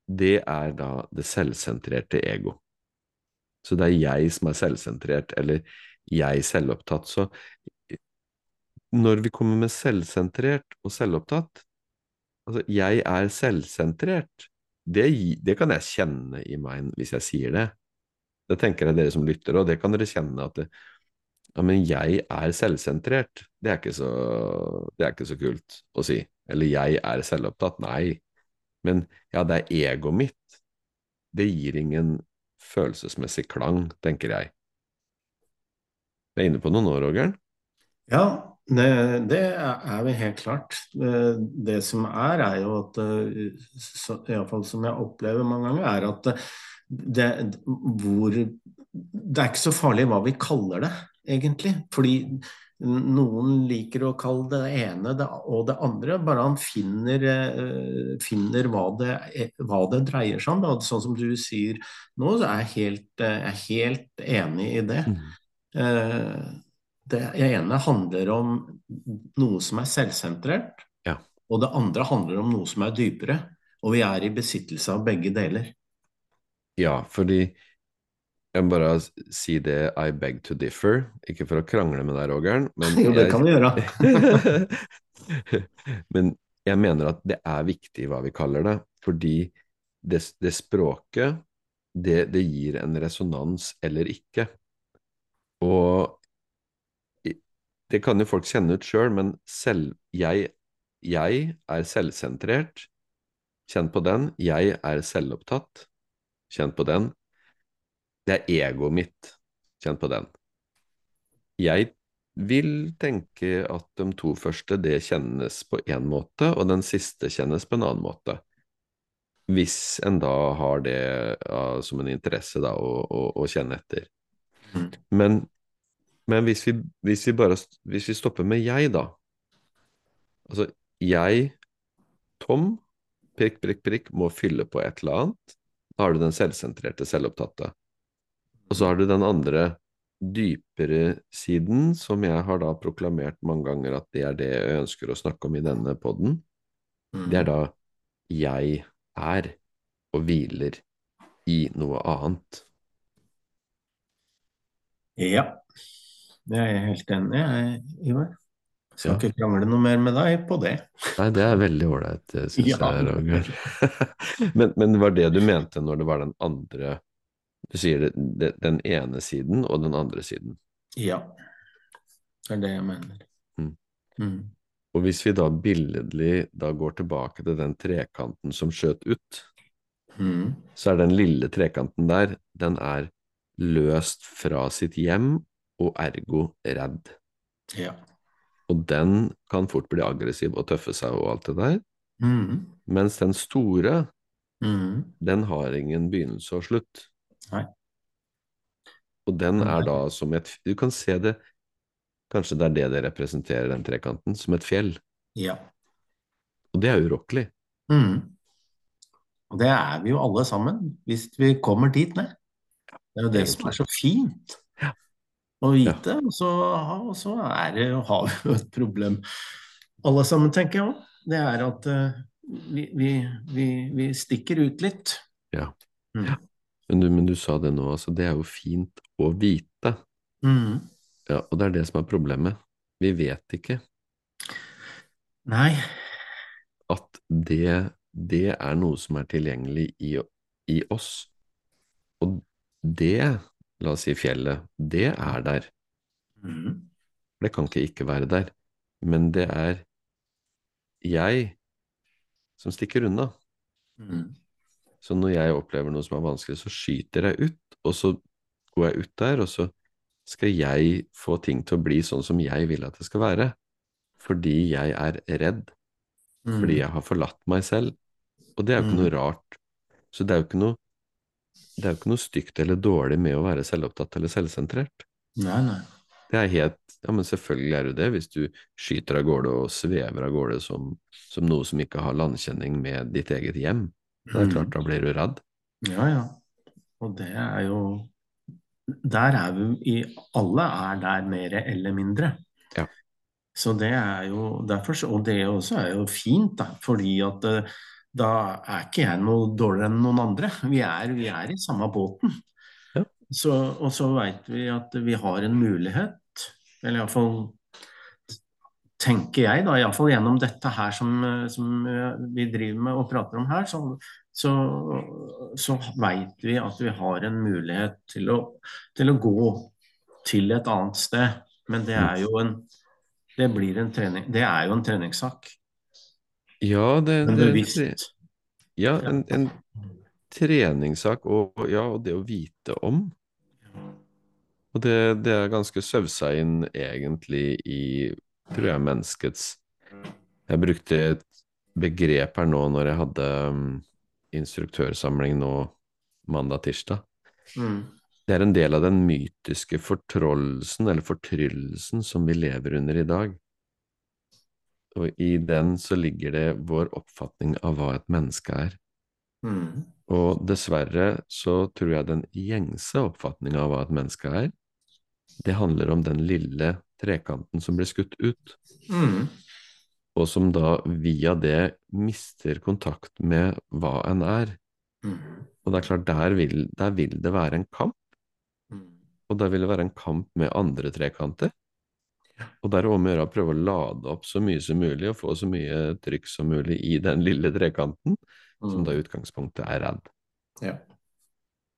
Speaker 1: det er da det selvsentrerte ego. Så det er jeg som er selvsentrert, eller jeg selvopptatt. Så når vi kommer med selvsentrert og selvopptatt Altså, jeg er selvsentrert. Det, det, kan jeg kjenne i meg hvis jeg sier det. Det tenker jeg dere som lytter, og det kan dere kjenne at det, ja, men jeg er selvsentrert. Det er, så, det er ikke så kult å si. Eller jeg er selvopptatt. Nei. Men ja, det er egoet mitt. Det gir ingen følelsesmessig klang, tenker jeg. Vi er inne på noe nå, Roger?
Speaker 2: Ja, det, det, er vi helt klart. Det som er, er jo at Iallfall som jeg opplever mange ganger, er at det, hvor, det er ikke så farlig hva vi kaller det, egentlig. Fordi noen liker å kalle det ene og det andre, bare han finner, finner hva, det, hva, det, dreier seg om. Da. Sånn som du sier nå, så er jeg helt, jeg er helt enig i det. Mm. Det ene handler om noe som er selvsentrert,
Speaker 1: ja.
Speaker 2: og det andre handler om noe som er dypere. Og vi er i besittelse av begge deler.
Speaker 1: Ja, fordi jeg må bare si det I beg to differ, ikke for å krangle med deg, Rogern. Men
Speaker 2: jo, det kan du gjøre.
Speaker 1: men jeg mener at det er viktig hva vi kaller det, fordi det, det språket, det, det, gir en resonans eller ikke. Og det kan jo folk kjenne ut sjøl, men selv, jeg, jeg er selvsentrert. Kjenn på den. Jeg er selvopptatt. Kjenn på den. Det er egoet mitt. Kjenn på den. Jeg vil tenke at de to første, det kjennes på én måte, og den siste kjennes på en annen måte. Hvis en da har det ja, som en interesse da, å, å, å kjenne etter. Mm. Men men hvis vi, hvis vi, bare hvis vi stopper med jeg, da Altså, jeg, Tom, prikk, prikk, prikk, må fylle på et eller annet. Da har du den selvsentrerte, selvopptatte. Og så har du den andre dypere siden, som jeg har da proklamert mange ganger at det er det jeg ønsker å snakke om i denne poden. Det er da jeg er og hviler i noe annet.
Speaker 2: Ja. Det er jeg helt enig i, Ivar. Skal ja. ikke krangle noe mer med deg på det.
Speaker 1: Nei, det er veldig ålreit, syns ja. jeg, Roger. men, men var det du mente når det var den andre Du sier det, det, den ene siden og den andre siden?
Speaker 2: Ja. Det er det jeg mener.
Speaker 1: Mm.
Speaker 2: Mm.
Speaker 1: Og hvis vi da billedlig da går tilbake til den trekanten som skjøt ut,
Speaker 2: mm.
Speaker 1: så er den lille trekanten der, den er løst fra sitt hjem og ergo redd.
Speaker 2: Ja.
Speaker 1: Og den kan fort bli aggressiv og tøffe seg og alt det der.
Speaker 2: Mm.
Speaker 1: Mens den store,
Speaker 2: mm.
Speaker 1: den har ingen begynnelse og slutt.
Speaker 2: Nei.
Speaker 1: Og den er da som et Du kan se det Kanskje det er det det representerer, den trekanten, som et fjell.
Speaker 2: Ja.
Speaker 1: Og det er urokkelig.
Speaker 2: Mm. Og det er vi jo alle sammen, hvis vi kommer dit ned. Det er jo det Egentlig. som er så fint å vite. Og så, og så er det, har vi jo et problem alle sammen, tenker jeg òg. Det er at uh, vi, vi, vi, vi stikker ut litt.
Speaker 1: Ja.
Speaker 2: Mm.
Speaker 1: Ja. Men du, men du sa det nå, altså. Det er jo fint å vite.
Speaker 2: Mm.
Speaker 1: Ja, og det er det som er problemet. Vi vet ikke
Speaker 2: Nei.
Speaker 1: at det, det er noe som er tilgjengelig i, i oss. Og det, la oss si fjellet, det er der.
Speaker 2: Mm.
Speaker 1: Det kan ikke ikke være der. Men det er jeg som stikker unna.
Speaker 2: Mm.
Speaker 1: Så når jeg opplever noe som er vanskelig, så skyter jeg ut, og så går jeg ut der, og så skal jeg få ting til å bli sånn som jeg vil at det skal være. Fordi jeg er redd.
Speaker 2: Mm.
Speaker 1: Fordi jeg har forlatt meg selv. Og det er jo ikke
Speaker 2: Mm.
Speaker 1: noe rart. Så det er jo ikke noe, det er jo ikke noe stygt eller dårlig med å være selvopptatt eller selvsentrert.
Speaker 2: Nei, nei.
Speaker 1: Det er helt Ja, men selvfølgelig er det det, hvis du skyter av gårde og svever av gårde som, som noe som ikke har landkjenning med ditt eget hjem. Det er
Speaker 2: Mm.
Speaker 1: klart, da blir du redd.
Speaker 2: Ja, ja. Og det er jo Der er vi i Alle er der mer eller mindre.
Speaker 1: Ja.
Speaker 2: Så det er jo derfor, Og det også er jo fint, da, fordi at eh, da er ikke jeg noe dårligere enn noen andre. Vi er, vi er i samme båten.
Speaker 1: Ja.
Speaker 2: Så, og så veit vi at vi har en mulighet, eller iallfall tenker jeg, da, iallfall gjennom dette her som, som eh, vi driver med og prater om her, så, så, så veit vi at vi har en mulighet til å, til å gå til et annet sted. Men det er jo en det blir en trening, det er jo en treningssak.
Speaker 1: Ja, det,
Speaker 2: Men
Speaker 1: det. Ja, en, en treningssak, og ja, og det å vite om. Og det, det er ganske søvsa inn egentlig i, tror jeg, menneskets Jeg brukte et begrep her nå når jeg hadde um, instruktørsamling nå mandag-tirsdag.
Speaker 2: Mm.
Speaker 1: Det er en del av den mytiske fortrollelsen, eller fortryllelsen, som vi lever under i dag. Og i den så ligger det vår oppfatning av hva et menneske er.
Speaker 2: Mm.
Speaker 1: Og dessverre så tror jeg den gjengse oppfatninga av hva et menneske er, det handler om den lille trekanten som blir skutt ut,
Speaker 2: Mm.
Speaker 1: og som da via det mister kontakt med hva en er.
Speaker 2: Mm.
Speaker 1: Og det er klart, der vil, der vil det være en kamp,
Speaker 2: Mm.
Speaker 1: og der vil det være en kamp med andre trekanter. Og der er om å gjøre å prøve å lade opp så mye som mulig, og få så mye trykk som mulig i den lille trekanten, som da i utgangspunktet er redd.
Speaker 2: Ja.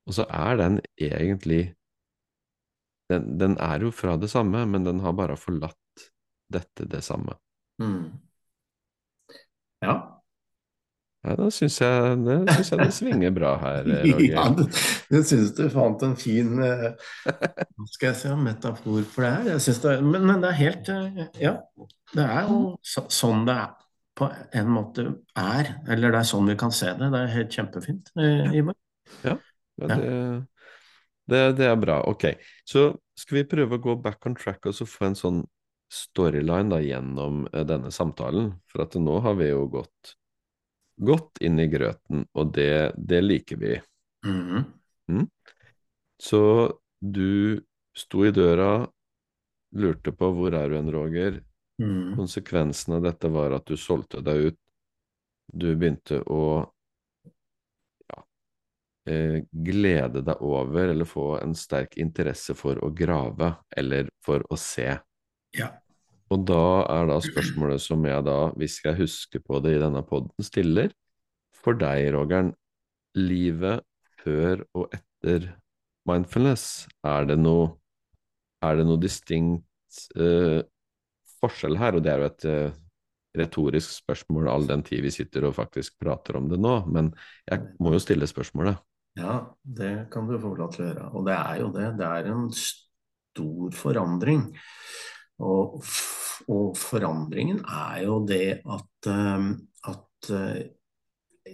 Speaker 1: Og så er den egentlig den, den er jo fra det samme, men den har bare forlatt dette det samme.
Speaker 2: Mm. Ja.
Speaker 1: Ja, da syns jeg, jeg det svinger bra her, Roger.
Speaker 2: Ja, du, syns du fant en fin eh, hva skal jeg si, metafor for det her. Det, men, men det er helt eh, Ja, det er jo så, sånn det er, på en måte er. Eller det er sånn vi kan se det. Det er helt kjempefint, eh, Ivar.
Speaker 1: Ja,
Speaker 2: Ja.
Speaker 1: det, det, det er bra. Ok, så skal vi prøve å gå back on track og så få en sånn storyline da gjennom eh, denne samtalen. For at nå har vi jo gått, gått inn i grøten, og det, det liker vi.
Speaker 2: Mhm.
Speaker 1: Så du sto i døra, lurte på hvor er du hen, Roger.
Speaker 2: Mm.
Speaker 1: Konsekvensen av dette var at du solgte deg ut. Du begynte å glede deg over, eller få en sterk interesse for å grave, eller for å se.
Speaker 2: Ja.
Speaker 1: Og da er da spørsmålet som jeg da, hvis jeg husker på det i denne podden, stiller for deg, Rogern, Livet før og etter mindfulness, er det noe, er det noe distinkt uh, forskjell her? Og det er jo et uh, retorisk spørsmål all den tid vi sitter og faktisk prater om det nå, men jeg må jo stille spørsmålet.
Speaker 2: Ja, det kan du få lov til å gjøre. Og det er jo det. Det er en stor forandring. Og, og forandringen er jo det at, eh, at eh,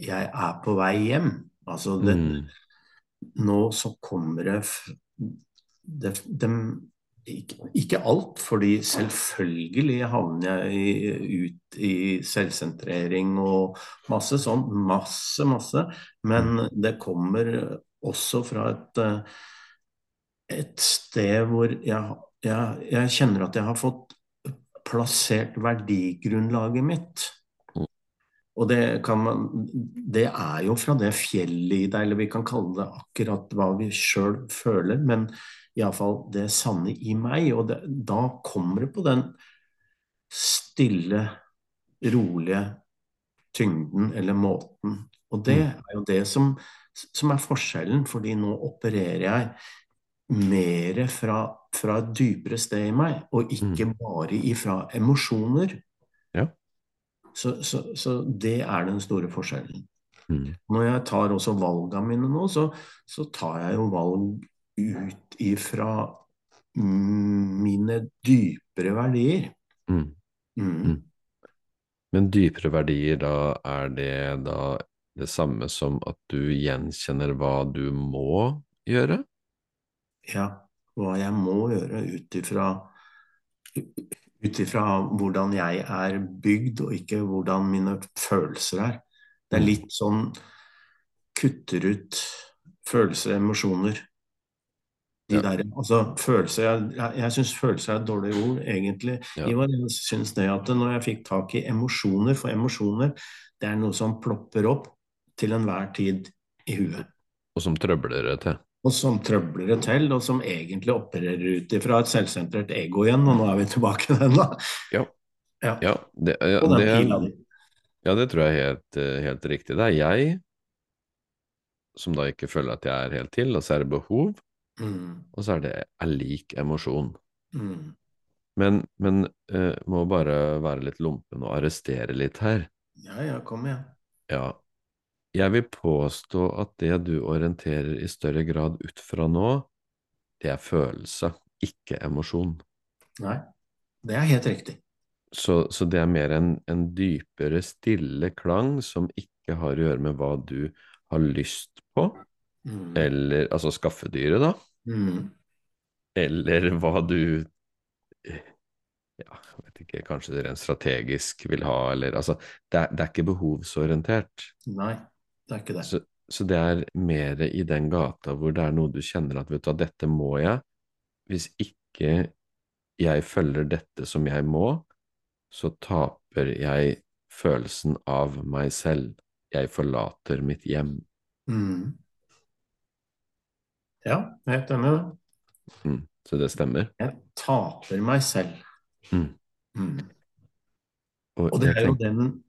Speaker 2: jeg er på vei hjem. Altså det,
Speaker 1: Mm.
Speaker 2: nå så kommer det, det, det ikke, ikke alt, fordi selvfølgelig havner jeg i, ut i selvsentrering og masse sånn, masse, masse, men det kommer også fra et, eh, et sted hvor jeg, jeg, jeg kjenner at jeg har fått plassert verdigrunnlaget mitt. Og det kan man Det er jo fra det fjellet i deg, eller vi kan kalle det akkurat hva vi sjøl føler, men iallfall det sanne i meg. Og det, da kommer det på den stille, rolige tyngden eller måten. Og det
Speaker 1: Mm.
Speaker 2: er jo det som, som er forskjellen, fordi nå opererer jeg mer fra, fra et dypere sted i meg, og ikke
Speaker 1: Mm.
Speaker 2: bare ifra emosjoner.
Speaker 1: Ja.
Speaker 2: Så, så, så det er den store forskjellen.
Speaker 1: Mm.
Speaker 2: Når jeg tar også valgene mine nå, så, så tar jeg jo valg ut ifra mine dypere verdier.
Speaker 1: Mm.
Speaker 2: Mm.
Speaker 1: Mm. Men dypere verdier, da er det da det samme som at du gjenkjenner hva du må gjøre?
Speaker 2: Ja, hva jeg må gjøre ut ifra ut ifra hvordan jeg er bygd, og ikke hvordan mine følelser er. Det er
Speaker 1: Mm.
Speaker 2: litt sånn kutter ut følelser og emosjoner. De
Speaker 1: Ja.
Speaker 2: der, altså følelser, Jeg, jeg, jeg syns følelser er et dårlig ord, egentlig.
Speaker 1: Ja.
Speaker 2: Ivar, jeg syns det at når jeg fikk tak i emosjoner, for emosjoner det er noe som plopper opp til enhver tid i huet.
Speaker 1: Og som trøbler det til.
Speaker 2: Og som trøbler det til, og som egentlig opererer ut ifra et selvsentrert ego igjen. Og nå er vi tilbake i den, da.
Speaker 1: Ja.
Speaker 2: Ja.
Speaker 1: Ja, det, ja,
Speaker 2: Og den
Speaker 1: det,
Speaker 2: pila di.
Speaker 1: ja, det tror jeg er helt, eh, helt riktig. Det er jeg som da ikke føler at jeg er helt til, og så er det behov,
Speaker 2: Mm,
Speaker 1: og så er det er lik emosjon.
Speaker 2: mm.
Speaker 1: Men, men uh, må bare være litt lumpen og arrestere litt her.
Speaker 2: Ja, ja, kom igjen.
Speaker 1: Ja, jeg vil påstå at det du orienterer i større grad ut fra nå, det er følelse, ikke emosjon.
Speaker 2: Nei, det er helt riktig.
Speaker 1: Så, så det er mer en, en dypere, stille klang som ikke har å gjøre med hva du har lyst på,
Speaker 2: Mm,
Speaker 1: eller altså skaffedyret, da,
Speaker 2: mm,
Speaker 1: eller hva du ja, jeg vet ikke, kanskje rent strategisk vil ha, eller altså Det er, det er ikke behovsorientert.
Speaker 2: nei, det er ikke det.
Speaker 1: Så, så det er mer i den gata hvor det er noe du kjenner at vet du hva, dette må jeg. Hvis ikke jeg følger dette som jeg må, så taper jeg følelsen av meg selv. Jeg forlater mitt hjem.
Speaker 2: Mm. Ja, jeg er helt enig i det.
Speaker 1: Mm. Så det stemmer.
Speaker 2: Jeg taper meg selv.
Speaker 1: Mm.
Speaker 2: Mm.
Speaker 1: Og,
Speaker 2: Og det er jo den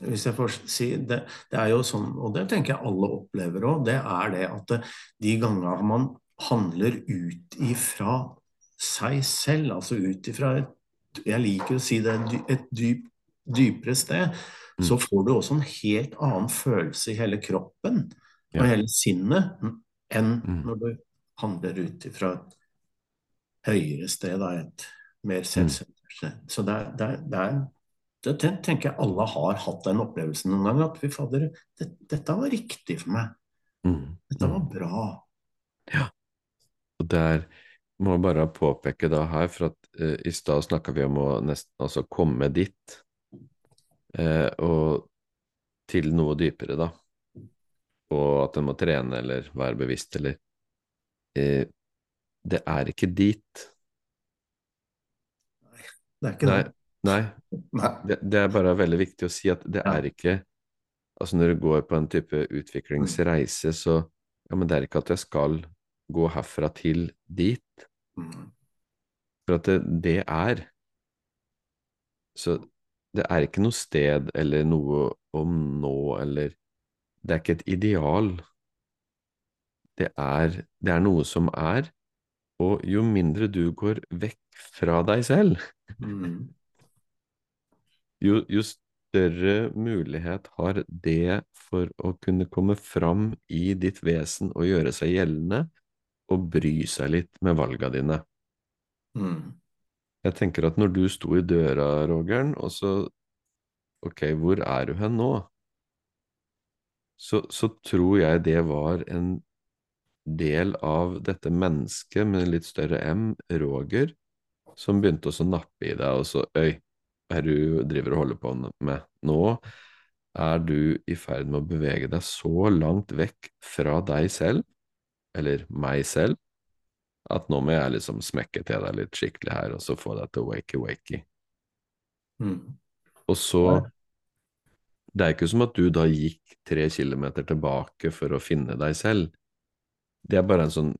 Speaker 2: Hvis jeg får si det, det er jo sånn, og det tenker jeg alle opplever òg, det er det at de gangene man handler ut ifra seg selv, altså ut ifra et Jeg liker å si det et dyp, dypere sted,
Speaker 1: Mm.
Speaker 2: så får du også en helt annen følelse i hele kroppen og hele sinnet enn
Speaker 1: Mm.
Speaker 2: når du handler ut ifra et høyere sted, et mer selvsentrert sted. Så det er, det er, det er det tenker jeg alle har hatt den opplevelsen noen gang. At fy fader, det, dette var riktig for meg.
Speaker 1: Mm.
Speaker 2: Dette var bra. Ja.
Speaker 1: Og der må jeg bare påpeke da her, for at eh, i stad snakka vi om å nesten altså komme dit, eh, og til noe dypere, da. Og at en må trene eller være bevisst eller eh, Det er ikke dit.
Speaker 2: Nei, Det er ikke det.
Speaker 1: nei
Speaker 2: Nei.
Speaker 1: det, det er bare veldig viktig å si at det er ikke Altså når du går på en type utviklingsreise, så Ja, men det er ikke at jeg skal gå herfra til dit.
Speaker 2: Mm.
Speaker 1: For at det, det er Så det er ikke noe sted eller noe om nå, eller Det er ikke et ideal. Det er, det er noe som er, og jo mindre du går vekk fra deg selv,
Speaker 2: Mm.
Speaker 1: jo, jo større mulighet har det for å kunne komme fram i ditt vesen og gjøre seg gjeldende, og bry seg litt med valga dine.
Speaker 2: Mm.
Speaker 1: Jeg tenker at når du sto i døra, Rogern, og så Ok, hvor er du hen nå? Så, så tror jeg det var en del av dette mennesket med litt større M, Roger, som begynte å nappe i deg, og så Øy, hva er det du driver og holder på med? Nå er du i ferd med å bevege deg så langt vekk fra deg selv, eller meg selv, at nå må jeg liksom smekke til deg litt skikkelig her, og så få deg til wakey-wakey.
Speaker 2: Mm.
Speaker 1: Og så, Det er ikke som at du da gikk tre kilometer tilbake for å finne deg selv. Det er bare en sånn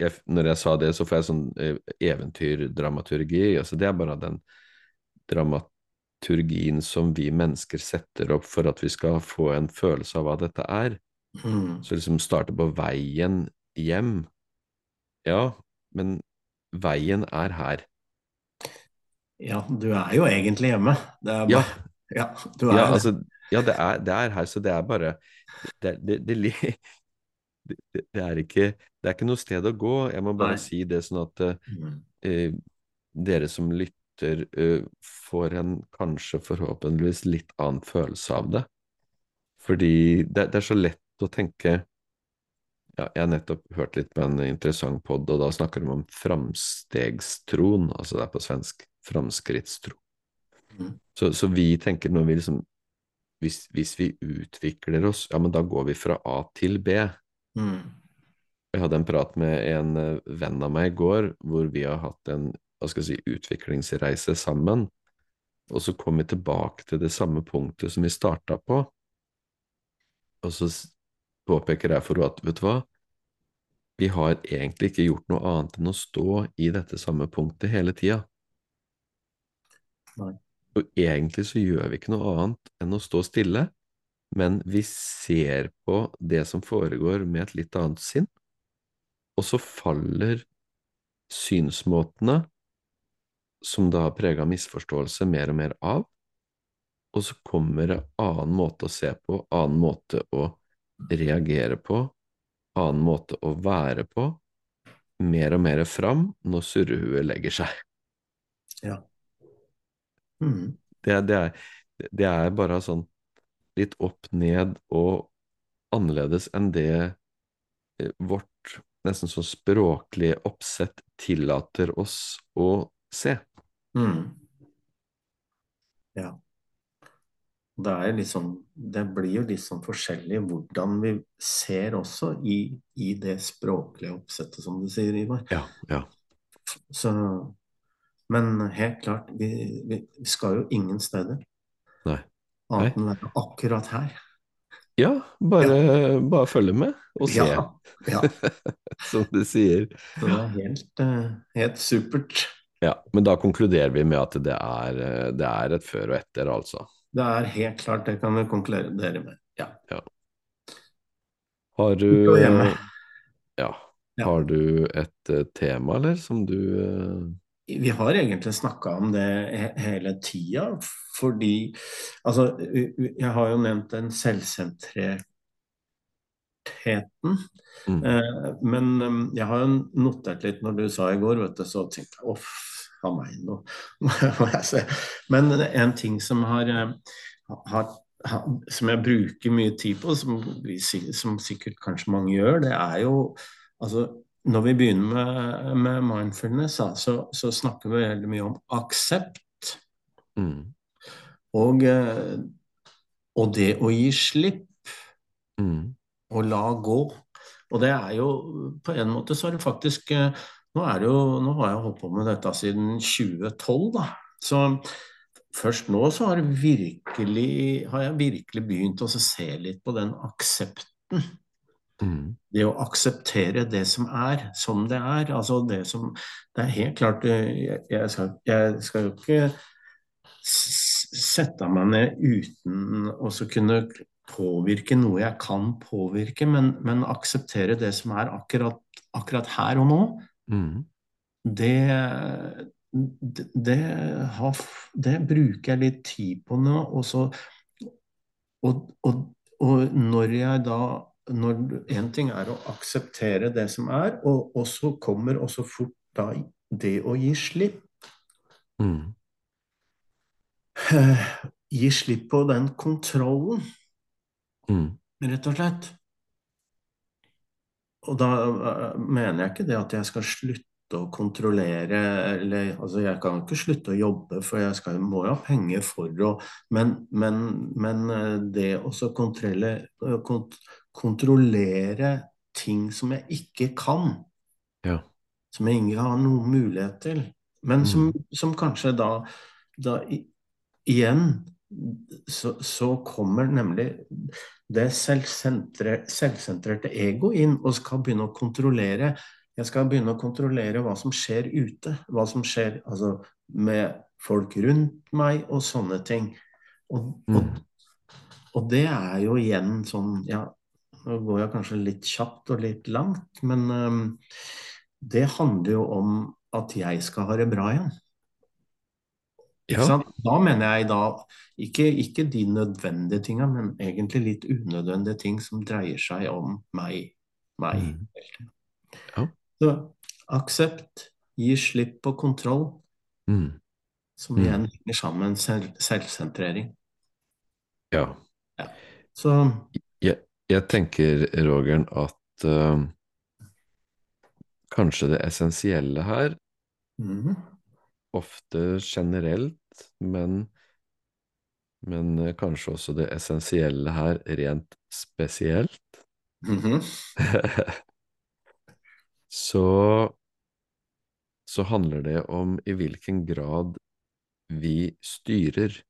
Speaker 1: jeg, Når jeg sa det, så får jeg sånn eh, eventyrdramaturgi. Altså det er bare den dramaturgien som vi mennesker setter opp for at vi skal få en følelse av hva dette er.
Speaker 2: Mm.
Speaker 1: Så liksom starte på veien hjem. Ja, men veien er her.
Speaker 2: Ja, du er jo egentlig hjemme. Det er bare Ja, du er
Speaker 1: ja, altså, ja det, er, det er her, så det er bare Det, det, det, er ikke Det er ikke noe sted å gå. Jeg må bare
Speaker 2: Nei.
Speaker 1: si det sånn at eh,
Speaker 2: Mm.
Speaker 1: eh, dere som lytter, eh, får en kanskje forhåpentligvis litt annen følelse av det. Fordi det, det er så lett å tenke ja, Jeg har nettopp hørt litt på en interessant pod, og da snakker de om framstegstroen, altså det er på svensk framskrittstro.
Speaker 2: Mm.
Speaker 1: Så, så vi tenker når vi liksom hvis, hvis vi utvikler oss, ja, men da går vi fra A til B.
Speaker 2: Mm.
Speaker 1: Jeg hadde en prat med en eh, venn av meg i går, hvor vi har hatt en hva skal jeg si, utviklingsreise sammen. Og så kom vi tilbake til det samme punktet som vi starta på. Og så påpeker jeg for henne at, vet du hva, vi har egentlig ikke gjort noe annet enn å stå i dette samme punktet hele tida.
Speaker 2: Nei.
Speaker 1: Og egentlig så gjør vi ikke noe annet enn å stå stille, men vi ser på det som foregår med et litt annet sinn, og så faller synsmåtene, som da har prega misforståelse, mer og mer av, og så kommer det annen måte å se på, annen måte å reagere på, annen måte å være på, mer og mer fram når surrehuet legger seg.
Speaker 2: Ja. Mm.
Speaker 1: Det, det, er, det er bare sånn litt opp ned og annerledes enn det eh, vårt nesten så språklige oppsett tillater oss å se.
Speaker 2: Mm. Ja. Det sånn, det blir jo litt sånn forskjellig hvordan vi ser også i, i det språklige oppsettet, som du sier, Ivar.
Speaker 1: Ja, ja.
Speaker 2: Så, men helt klart, vi, vi vi skal jo ingen steder.
Speaker 1: Nei.
Speaker 2: Annet enn å være akkurat her.
Speaker 1: Ja, bare, bare følge med og se,
Speaker 2: Ja, ja.
Speaker 1: som du sier.
Speaker 2: Så det er helt, eh, helt supert.
Speaker 1: Ja, men da konkluderer vi med at det er, eh, det er et før og etter, altså.
Speaker 2: Det er helt klart, det kan vi konkludere med. Ja.
Speaker 1: Har du. Ja.
Speaker 2: Ja.
Speaker 1: Har du et eh, tema, eller, som du
Speaker 2: Vi har egentlig snakka om det he- hele tida, fordi Altså, jeg har jo nevnt den selvsentrertheten.
Speaker 1: mm,
Speaker 2: Eh, men um, jeg har jo notert litt når du sa i går, vet du, så tenkte jeg uff, ha meg nå. Men en ting som har, eh, har, har som jeg bruker mye tid på, som, vi, som sikkert kanskje mange gjør, det er jo altså når vi begynner med, med mindfulness, da, så, så snakker vi veldig mye om aksept
Speaker 1: mm,
Speaker 2: og, eh, og det å gi slipp
Speaker 1: mm,
Speaker 2: og la gå. Og det er jo På en måte så er det faktisk eh, Nå er det jo Nå har jeg holdt på med dette siden 2012, da. Så først nå så har, virkelig, har jeg virkelig begynt å se litt på den aksepten.
Speaker 1: Mm,
Speaker 2: Det å akseptere det som er, som det er. Altså det som Det er helt klart eh, Jeg, jeg, skal, jo ikke sette meg ned uten å kunne påvirke noe jeg kan påvirke, men, men akseptere det som er akkurat, akkurat her og nå.
Speaker 1: mm,
Speaker 2: Det, det, det, det bruker jeg litt tid på nå. Og, så, og, og, og når jeg da når En ting er å akseptere det som er, og, og så kommer også fort da det å gi slipp.
Speaker 1: mm,
Speaker 2: Eh, Gi slipp på den kontrollen,
Speaker 1: mm,
Speaker 2: rett og slett. Og da eh, mener jeg ikke det at jeg skal slutte å kontrollere, eller altså jeg kan ikke slutte å jobbe, for jeg skal, må jo ha penger for å Men, men, men eh, det å kontrollere, kont kontrollere ting som jeg ikke kan,
Speaker 1: ja.
Speaker 2: som jeg ikke har noen mulighet til, men som, som kanskje da, da i, igjen så, så kommer nemlig det selvsentre, selvsentrerte ego inn og skal begynne å kontrollere. Jeg skal begynne å kontrollere hva som skjer ute. Hva som skjer altså, med folk rundt meg og sånne ting. Og, og, og det er jo igjen sånn Ja, nå går jeg kanskje litt kjapt og litt langt, men um, det handler jo om at jeg skal ha det bra igjen.
Speaker 1: Ja.
Speaker 2: Da mener jeg da ikke, ikke de nødvendige tinga, men egentlig litt unødvendige ting som dreier seg om meg. meg.
Speaker 1: Mm. Ja.
Speaker 2: Så aksept, gi slipp på kontroll,
Speaker 1: Mm.
Speaker 2: som
Speaker 1: Mm.
Speaker 2: igjen henger sammen med selv, selvsentrering.
Speaker 1: ja.
Speaker 2: Så
Speaker 1: Jeg, tenker, Rogeren, at uh, kanskje det essensielle her,
Speaker 2: mm.
Speaker 1: ofte generelt, men, men eh, kanskje også det essensielle her rent spesielt,
Speaker 2: Mhm.
Speaker 1: så, så handler det om i hvilken grad vi styrer.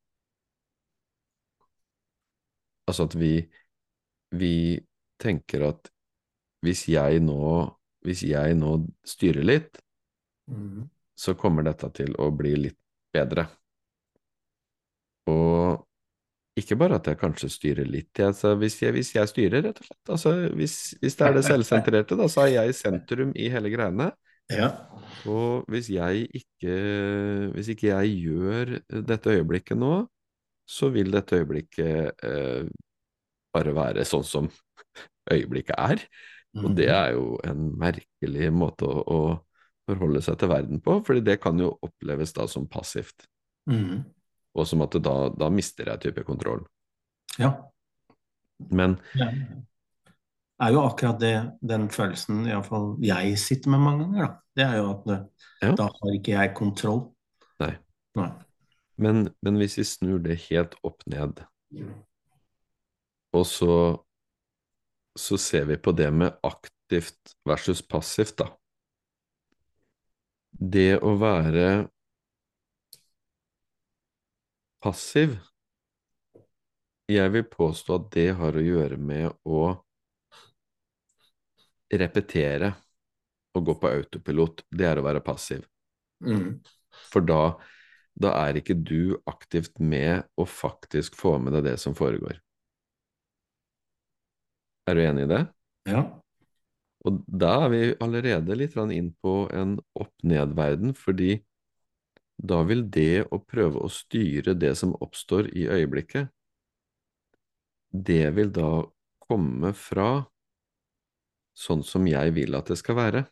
Speaker 1: Altså at vi, vi tenker at hvis jeg nå, hvis jeg nå styrer litt,
Speaker 2: mm.
Speaker 1: så kommer dette til å bli litt bedre. Og ikke bare at jeg kanskje styrer litt, altså hvis, jeg, hvis jeg styrer, rett og slett. Altså hvis, hvis det er det selvsentrerte, da, så er jeg i sentrum i hele greiene.
Speaker 2: Ja.
Speaker 1: Og hvis jeg ikke, hvis ikke jeg gjør dette øyeblikket nå, så vil dette øyeblikket eh, bare være sånn som øyeblikket er. Og det er jo en merkelig måte å, å forholde seg til verden på, fordi det kan jo oppleves da som passivt,
Speaker 2: Mm.
Speaker 1: og som at da, da mister jeg type kontroll.
Speaker 2: ja.
Speaker 1: Men
Speaker 2: Det er jo akkurat det, den følelsen iallfall jeg sitter med mange ganger. Da. Det er jo at det,
Speaker 1: Ja.
Speaker 2: da har ikke jeg kontroll.
Speaker 1: Nei.
Speaker 2: Nei.
Speaker 1: Men, men hvis vi snur det helt opp ned, og så, så ser vi på det med aktivt versus passivt, da. Det å være passiv, jeg vil påstå at det har å gjøre med å repetere og gå på autopilot. Det er å være passiv.
Speaker 2: Mm.
Speaker 1: For da, da er ikke du aktivt med å faktisk få med deg det som foregår. Er du enig i det?
Speaker 2: Ja.
Speaker 1: Og da er vi allerede litt inn på en opp-ned-verden, fordi da vil det å prøve å styre det som oppstår i øyeblikket, det vil da komme fra sånn som jeg vil at det skal være.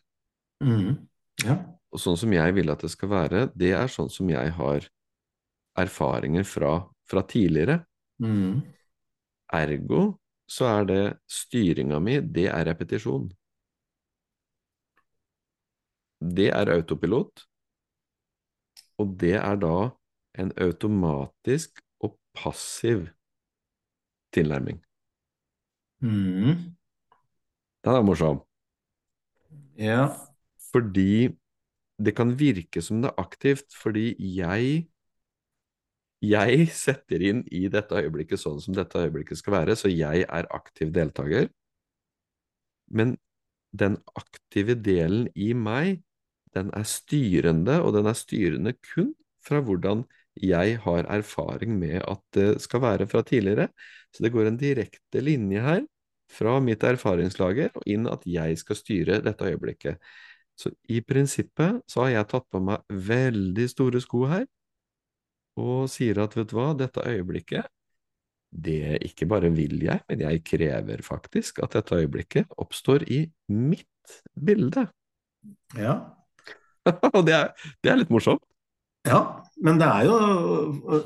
Speaker 2: Mm. ja.
Speaker 1: Og sånn som jeg vil at det skal være, det er sånn som jeg har erfaringer fra, fra tidligere.
Speaker 2: Mm.
Speaker 1: Ergo så er det styringa mi, det er repetisjon. Det er autopilot, og det er da en automatisk og passiv tilnærming.
Speaker 2: Mm.
Speaker 1: Den er morsom,
Speaker 2: ja.
Speaker 1: fordi det kan virke som det er aktivt, fordi jeg jeg setter inn i dette øyeblikket sånn som dette øyeblikket skal være, så jeg er aktiv deltaker. Men den aktive delen i meg, den er styrende, og den er styrende kun fra hvordan jeg har erfaring med at det skal være fra tidligere. Så det går en direkte linje her fra mitt erfaringslager og inn at jeg skal styre dette øyeblikket. Så i prinsippet så har jeg tatt på meg veldig store sko her, og sier at vet du hva, dette øyeblikket, det ikke bare vil jeg, men jeg krever faktisk at dette øyeblikket oppstår i mitt bilde.
Speaker 2: ja.
Speaker 1: Og det det er litt morsomt.
Speaker 2: Ja, men det er jo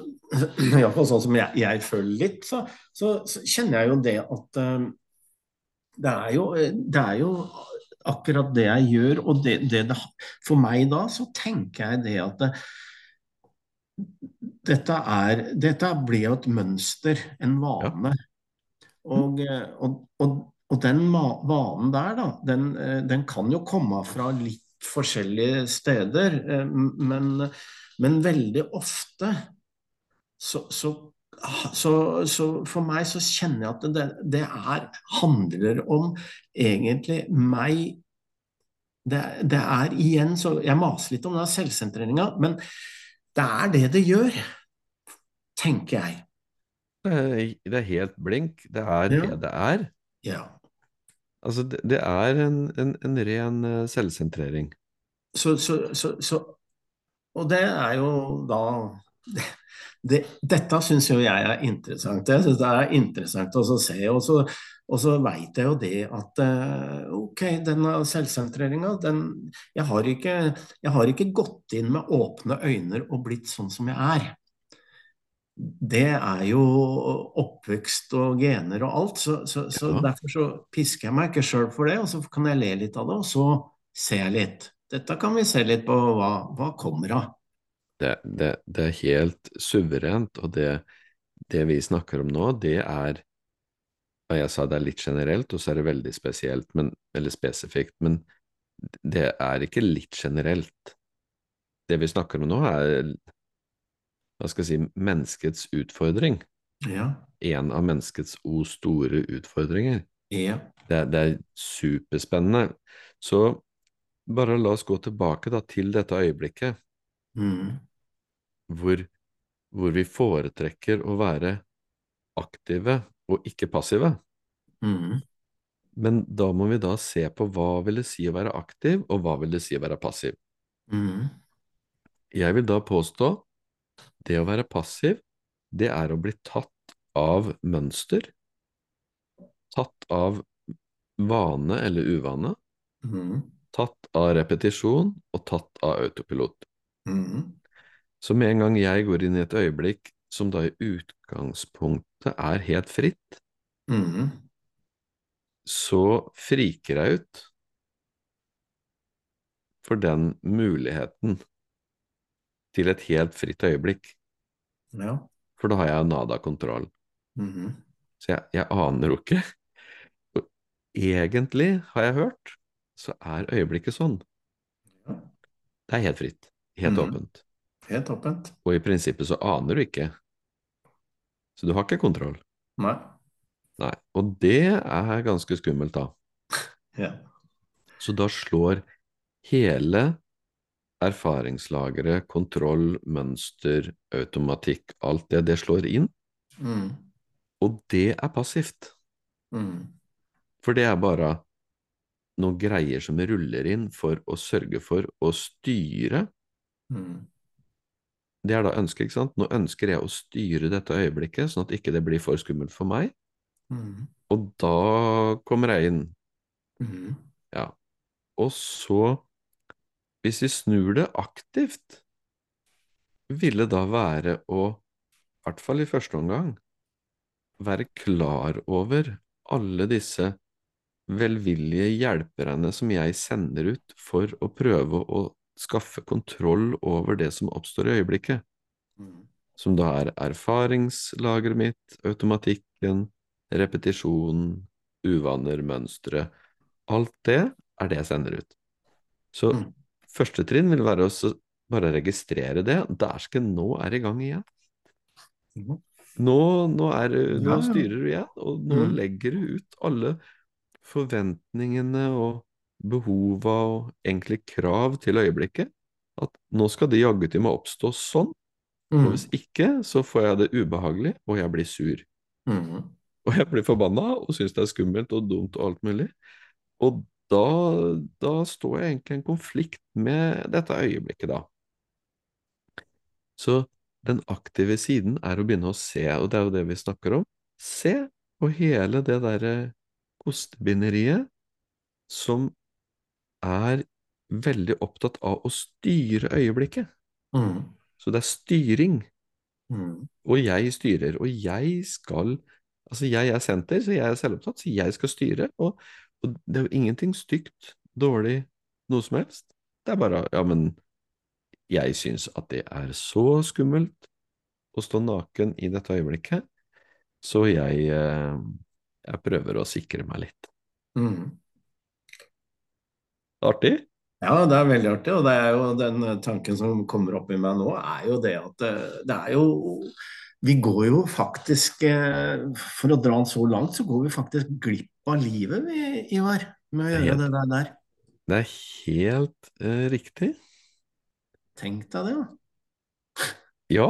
Speaker 2: Iallfall sånn som jeg, jeg føler litt, så, så, så kjenner jeg jo det at um, det, er jo, det er jo akkurat det jeg gjør, og det, det, det For meg da så tenker jeg det at det, dette, er, dette blir jo et mønster, en vane. Og, eh, og, og, og den vanen der, da, den, eh, den kan jo komme fra litt forskjellige steder, eh, men, men veldig ofte så, så så, så for meg så kjenner jeg at det, det er, handler om egentlig meg. Det, det, er igjen så Jeg maser litt om den selvsentreringa, men det er det det gjør, tenker jeg.
Speaker 1: Det er, det helt blink. Det er ja. det det er.
Speaker 2: Ja.
Speaker 1: Altså, det, det er en, en, en ren uh, selvsentrering.
Speaker 2: Så, så, så, så, Og det er jo da det, Dette syns jo jeg er interessant. Jeg syns det er interessant å se. Og så, og så veit jeg jo det at uh, ok, denne selvsentreringa, den jeg har, ikke, jeg har ikke gått inn med åpne øyne og blitt sånn som jeg er det er jo oppvekst og gener og alt. Så, så, så ja. derfor så pisker jeg meg ikke sjøl for det, og så kan jeg le litt av det, og så ser jeg litt. Dette kan vi se litt på hva, hva kommer av.
Speaker 1: Det, det, det, er helt suverent, og det, det, vi snakker om nå, det er Jeg sa det er litt generelt, og så er det veldig spesielt, men, eller spesifikt, men det er ikke litt generelt. Det vi snakker om nå, er hva skal jeg si, menneskets utfordring.
Speaker 2: Ja.
Speaker 1: En av menneskets o store utfordringer.
Speaker 2: Ja.
Speaker 1: Det, det, er superspennende. Så bare la oss gå tilbake da, til dette øyeblikket
Speaker 2: mm.
Speaker 1: hvor, hvor, vi foretrekker å være aktive og ikke passive.
Speaker 2: Mm.
Speaker 1: Men da må vi da se på hva vil det si å være aktiv, og hva vil det si å være passiv.
Speaker 2: Mm.
Speaker 1: Jeg vil da påstå det å være passiv, det er å bli tatt av mønster, tatt av vane eller uvane,
Speaker 2: mm.
Speaker 1: tatt av repetisjon og tatt av autopilot.
Speaker 2: Mm.
Speaker 1: Så med en gang jeg går inn i et øyeblikk som da i utgangspunktet er helt fritt,
Speaker 2: mm.
Speaker 1: så friker jeg ut for den muligheten til et helt fritt øyeblikk.
Speaker 2: Ja.
Speaker 1: For da har jeg nada kontroll.
Speaker 2: Mm -hmm.
Speaker 1: Så jeg, jeg, aner jo ikke. Og egentlig, har jeg hørt, så er øyeblikket sånn.
Speaker 2: Ja.
Speaker 1: Det er helt fritt. Helt mm -hmm. åpent.
Speaker 2: Helt åpent.
Speaker 1: Og i prinsippet så aner du ikke. Så du har ikke kontroll.
Speaker 2: Nei.
Speaker 1: Nei. Og det er ganske skummelt, da.
Speaker 2: ja.
Speaker 1: Så da slår hele erfaringslagre, kontroll, mønster, automatikk, alt det, det slår inn.
Speaker 2: Mm.
Speaker 1: Og det er passivt.
Speaker 2: Mm.
Speaker 1: For det er bare noen greier som ruller inn for å sørge for å styre.
Speaker 2: Mm.
Speaker 1: Det er da ønsket, ikke sant? Nå ønsker jeg å styre dette øyeblikket, sånn at ikke det blir for skummelt for meg.
Speaker 2: Mm.
Speaker 1: Og da kommer jeg inn.
Speaker 2: Mm.
Speaker 1: Ja. Og så hvis vi snur det aktivt, ville da være å, i hvert fall i første omgang, være klar over alle disse velvillige hjelperne som jeg sender ut for å prøve å skaffe kontroll over det som oppstår i øyeblikket,
Speaker 2: mm.
Speaker 1: som da er erfaringslageret mitt, automatikken, repetisjon, uvaner, mønstre. Alt det er det jeg sender ut. Så mm. Første trinn vil være å bare registrere det. Dæsken, nå er det i gang igjen.
Speaker 2: Mhm.
Speaker 1: Nå, nå, er, nå styrer du igjen, og nå mm. legger du ut alle forventningene og behova og egentlig krav til øyeblikket. At nå skal det jaggu til meg oppstå sånn, mm. og hvis ikke, så får jeg det ubehagelig, og jeg blir sur.
Speaker 2: Mm.
Speaker 1: Og jeg blir forbanna og syns det er skummelt og dumt og alt mulig. Og da, da står jeg egentlig i en konflikt med dette øyeblikket, da. Så den aktive siden er å begynne å se, og det er jo det vi snakker om, se på hele det derre kostebinderiet som er veldig opptatt av å styre øyeblikket.
Speaker 2: Mm.
Speaker 1: Så det er styring.
Speaker 2: Mm.
Speaker 1: Og jeg styrer, og jeg skal Altså, jeg er senter, så jeg er selvopptatt, så jeg skal styre. Og, og det er jo ingenting stygt, dårlig, noe som helst. Det er bare Ja, men jeg syns at det er så skummelt å stå naken i dette øyeblikket, så jeg, eh, jeg prøver å sikre meg litt.
Speaker 2: Mm.
Speaker 1: Artig?
Speaker 2: Ja, det er veldig artig. Og det er jo den tanken som kommer opp i meg nå, er jo det at det, det er jo vi går jo faktisk, eh, for å dra den så langt, så går vi faktisk glipp av livet, vi, Ivar, med å gjøre
Speaker 1: helt,
Speaker 2: det der.
Speaker 1: det er helt uh, riktig.
Speaker 2: Tenk deg det, da.
Speaker 1: Ja,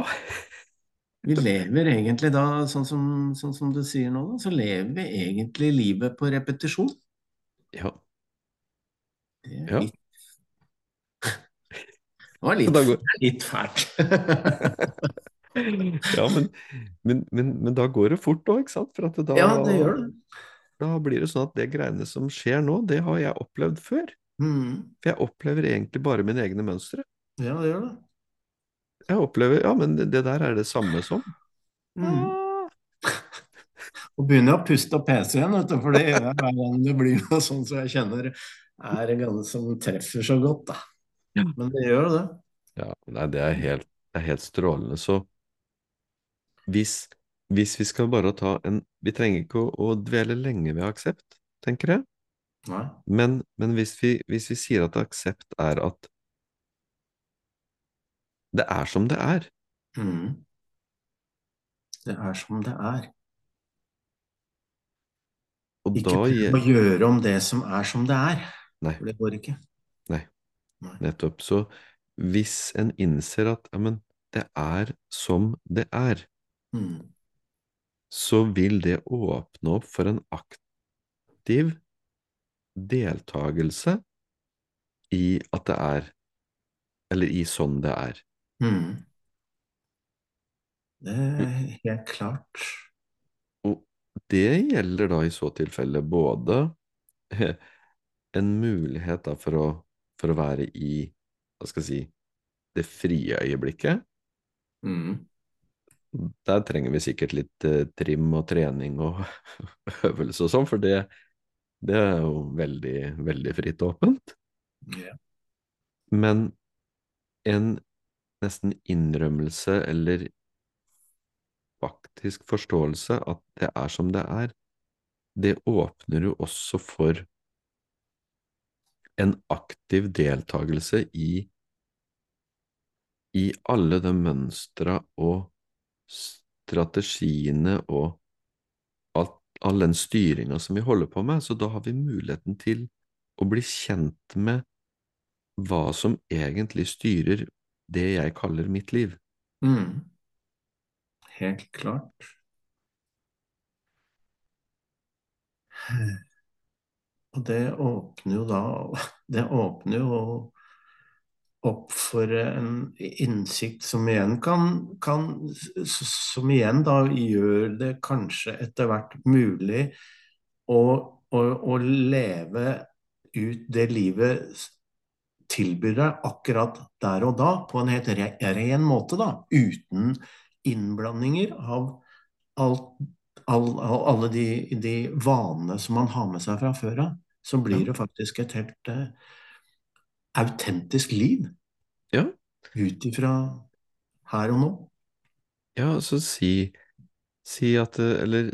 Speaker 2: Vi lever egentlig da, sånn som, sånn som du sier nå, da, så lever vi egentlig livet på repetisjon.
Speaker 1: ja,
Speaker 2: Det er
Speaker 1: ja.
Speaker 2: litt, det var litt, litt fælt.
Speaker 1: Ja, men, men, men, men da går det fort òg, ikke sant? For at da,
Speaker 2: Ja, det gjør det.
Speaker 1: da blir det sånn at det greiene som skjer nå, det har jeg opplevd før.
Speaker 2: Mm.
Speaker 1: For jeg opplever egentlig bare mine egne mønstre.
Speaker 2: Ja, det gjør det.
Speaker 1: Jeg opplever Ja, men det, der er det samme som.
Speaker 2: Mm.
Speaker 1: Ah,
Speaker 2: Og begynner å puste opp PC igjen, vet du, for det gjør jeg hver gang det blir noe sånn som jeg kjenner er en gang som treffer så godt, da. Men det gjør det.
Speaker 1: Ja, nei, det er helt, det er helt strålende. Så hvis, hvis vi skal bare ta en Vi trenger ikke å, å dvele lenge ved aksept, tenker jeg. Men, men hvis, vi, hvis vi sier at aksept er at det er som det er,
Speaker 2: Mm. Det er som det er.
Speaker 1: og
Speaker 2: Ikke prøv å gjøre om det som er som det er,
Speaker 1: Nei,
Speaker 2: for det går ikke.
Speaker 1: nei,
Speaker 2: Nei.
Speaker 1: nettopp. Så hvis en innser at ja, men det er som det er,
Speaker 2: Mm.
Speaker 1: så vil det åpne opp for en aktiv deltakelse i at det er, eller i sånn det er.
Speaker 2: Mm. Det er helt klart.
Speaker 1: Og det gjelder da i så tilfelle både en mulighet da for å, for å være i, hva skal jeg si, det frie øyeblikket.
Speaker 2: Mm.
Speaker 1: Der trenger vi sikkert litt eh, trim og trening og øvelse og sånn, for det, det er jo veldig, veldig fritt og åpent.
Speaker 2: Yeah.
Speaker 1: Men en nesten innrømmelse eller faktisk forståelse at det er som det er, det åpner jo også for en aktiv deltakelse i, i alle de mønstra og strategiene og alt, all den styringa som vi holder på med, så da har vi muligheten til å bli kjent med hva som egentlig styrer det jeg kaller mitt liv.
Speaker 2: Mm. Helt klart. Og det åpner jo da Det åpner jo opp for en innsikt som igjen kan, kan Som igjen da gjør det kanskje etter hvert mulig å, å, å leve ut det livet tilbyr deg akkurat der og da, på en helt re ren måte, da, uten innblandinger av alt, all, all, alle de, de vanene som man har med seg fra før av. Så blir det faktisk et helt eh, autentisk liv
Speaker 1: Ja,
Speaker 2: ut ifra her og nå.
Speaker 1: ja, så si, si at Eller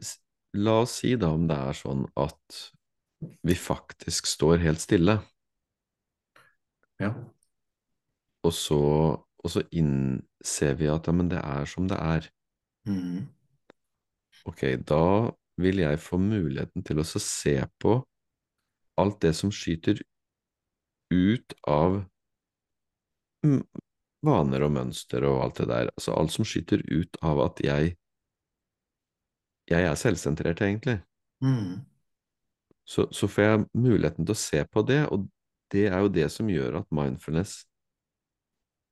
Speaker 1: la oss si da om det er sånn at vi faktisk står helt stille,
Speaker 2: Ja.
Speaker 1: og så, og så innser vi at ja, men det er som det er.
Speaker 2: Mm.
Speaker 1: Ok, da vil jeg få muligheten til å se på alt det som skyter ut av mm, vaner og mønster og alt det der. Altså alt som skyter ut av at jeg jeg er selvsentrert, egentlig.
Speaker 2: Mm.
Speaker 1: Så, så får jeg muligheten til å se på det, og det er jo det som gjør at mindfulness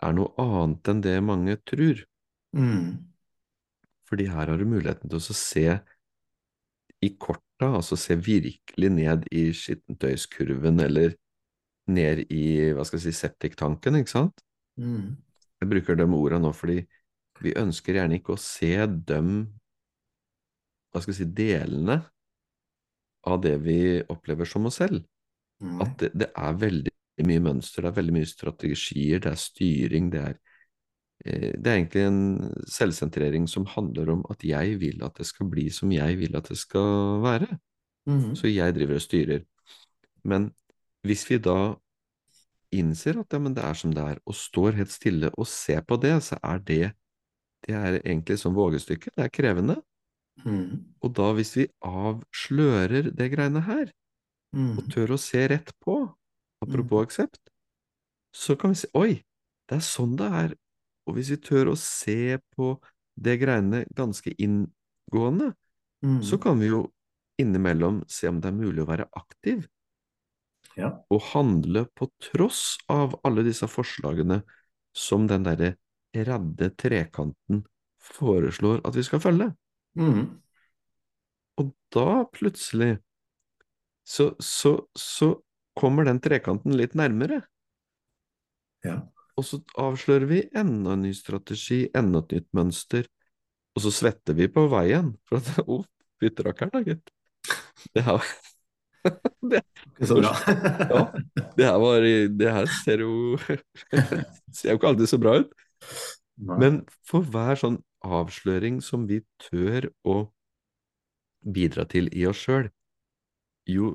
Speaker 1: er noe annet enn det mange tror.
Speaker 2: Mm.
Speaker 1: Fordi her har du muligheten til å se i korta, altså se virkelig ned i skittentøyskurven, eller ned i, hva skal jeg si, septiktanken, ikke sant?
Speaker 2: Mm.
Speaker 1: Jeg bruker de ordene nå fordi vi ønsker gjerne ikke å se dem, hva skal jeg si, delene av det vi opplever som oss selv.
Speaker 2: Mm.
Speaker 1: At det, det er veldig mye mønster, det er veldig mye strategier, det er styring, det er eh, det er egentlig en selvsentrering som handler om at jeg vil at det skal bli som jeg vil at det skal være.
Speaker 2: Mhm.
Speaker 1: Så jeg driver og styrer. Men hvis vi da innser at ja, men det er som det er, og står helt stille og ser på det, så er det det er egentlig som vågestykke, det er krevende.
Speaker 2: mm,
Speaker 1: Og da hvis vi avslører det greiene her, og
Speaker 2: mm,
Speaker 1: tør å se rett på, apropos
Speaker 2: mm,
Speaker 1: aksept, så kan vi si oi, det er sånn det er. Og hvis vi tør å se på det greiene ganske inngående, så
Speaker 2: mm.
Speaker 1: kan vi jo innimellom se om det er mulig å være aktiv
Speaker 2: Ja.
Speaker 1: og handle på tross av alle disse forslagene som den derre redde trekanten foreslår at vi skal følge.
Speaker 2: Mm,
Speaker 1: Og da plutselig så, så, så kommer den trekanten litt nærmere,
Speaker 2: ja.
Speaker 1: og så avslører vi enda en ny strategi, enda et nytt mønster, og så svetter vi på veien, for at oh, fytterakkeren da, gitt. Det her, det,
Speaker 2: så bra.
Speaker 1: ja, det her var Det her ser jo Ser jo ikke alltid så bra ut. Men for hver sånn avsløring som vi tør å bidra til i oss sjøl, jo,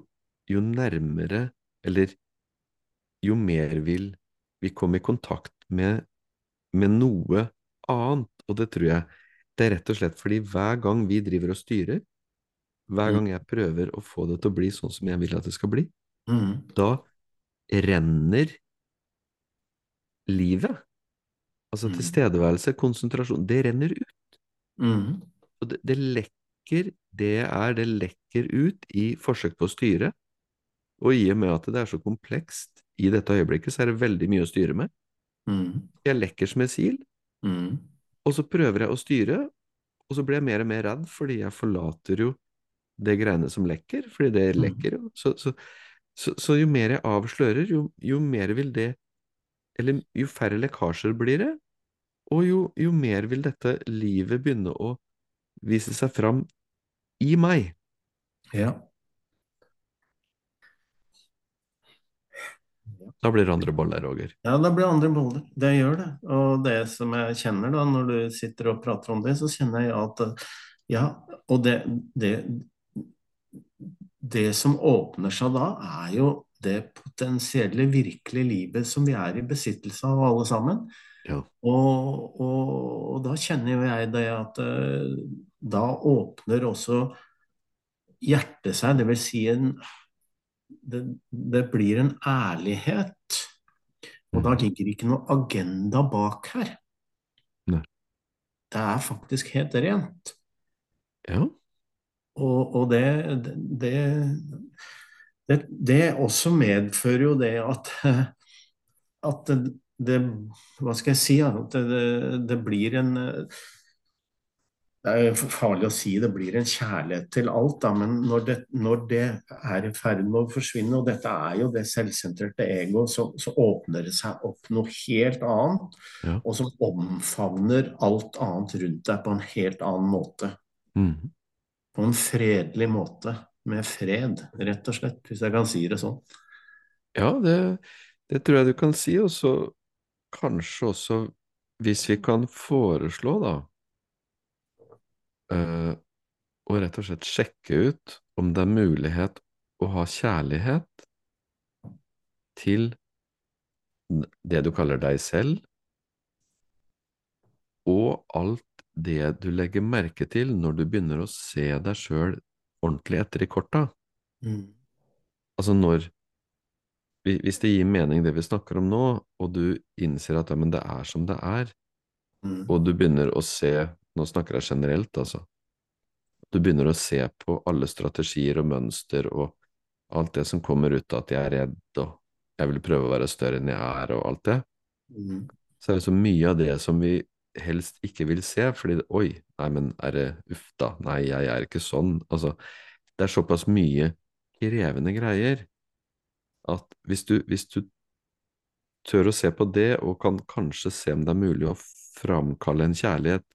Speaker 1: jo nærmere, eller jo mer vil vi komme i kontakt med, med noe annet. Og det tror jeg det er rett og slett fordi hver gang vi driver og styrer, hver
Speaker 2: Mm,
Speaker 1: gang jeg prøver å få det til å bli sånn som jeg vil at det skal bli,
Speaker 2: mm,
Speaker 1: da renner livet, altså
Speaker 2: mm,
Speaker 1: tilstedeværelse, konsentrasjon, det renner ut.
Speaker 2: mm,
Speaker 1: Og det, det lekker, det er, det lekker ut i forsøk på å styre, og i og med at det er så komplekst i dette øyeblikket, så er det veldig mye å styre med.
Speaker 2: mm,
Speaker 1: Jeg lekker som en sil,
Speaker 2: mm,
Speaker 1: og så prøver jeg å styre, og så blir jeg mer og mer redd fordi jeg forlater jo det greiene som lekker, fordi det
Speaker 2: mm.
Speaker 1: lekker jo. Så, så, så, så jo mer jeg avslører, jo, jo mer vil det Eller jo færre lekkasjer blir det, og jo, jo mer vil dette livet begynne å vise seg fram i meg.
Speaker 2: Ja.
Speaker 1: Da blir det andre boller, Roger.
Speaker 2: Ja, det blir andre boller. Det gjør det. Og det som jeg kjenner da, når du sitter og prater om det, så kjenner jeg at ja, og det, det, det som åpner seg da, er jo det potensielle, virkelige livet som vi er i besittelse av alle sammen.
Speaker 1: Ja.
Speaker 2: Og, og, og da kjenner jo jeg det at eh, da åpner også hjertet seg, det vil si en det, det blir en ærlighet. Og da
Speaker 1: Mhm.
Speaker 2: ligger ikke noe agenda bak her.
Speaker 1: Nei.
Speaker 2: Det er faktisk helt rent.
Speaker 1: Ja.
Speaker 2: Og, og det, det, det, det også medfører jo det at, at det, Hva skal jeg si? At det, det blir en Det er farlig å si det blir en kjærlighet til alt, da, men når det, når det er i ferd med å forsvinne, og dette er jo det selvsentrerte egoet, så, så åpner det seg opp noe helt annet,
Speaker 1: Ja.
Speaker 2: og som omfavner alt annet rundt deg på en helt annen måte.
Speaker 1: Mhm.
Speaker 2: På en fredelig måte. Med fred, rett og slett, hvis jeg kan si det sånn.
Speaker 1: Ja, det, det tror jeg du kan si, og så kanskje også, hvis vi kan foreslå, da, eh, å rett og slett sjekke ut om det er mulighet å ha kjærlighet til det du kaller deg selv, og alt det du legger merke til når du begynner å se deg sjøl ordentlig etter i korta.
Speaker 2: Mm.
Speaker 1: Altså når Hvis det gir mening det vi snakker om nå, og du innser at ja, men det er som det er,
Speaker 2: Mm.
Speaker 1: og du begynner å se Nå snakker jeg generelt, altså. Du begynner å se på alle strategier og mønster og alt det som kommer ut av at jeg er redd, og jeg vil prøve å være større enn jeg er, og alt det.
Speaker 2: Mm.
Speaker 1: Så er det så mye av det som vi helst ikke vil se, fordi oi, nei, men er det uff da, nei, jeg er ikke sånn. Altså, det er såpass mye krevende greier at hvis du, hvis du tør å se på det, og kan kanskje se om det er mulig å framkalle en kjærlighet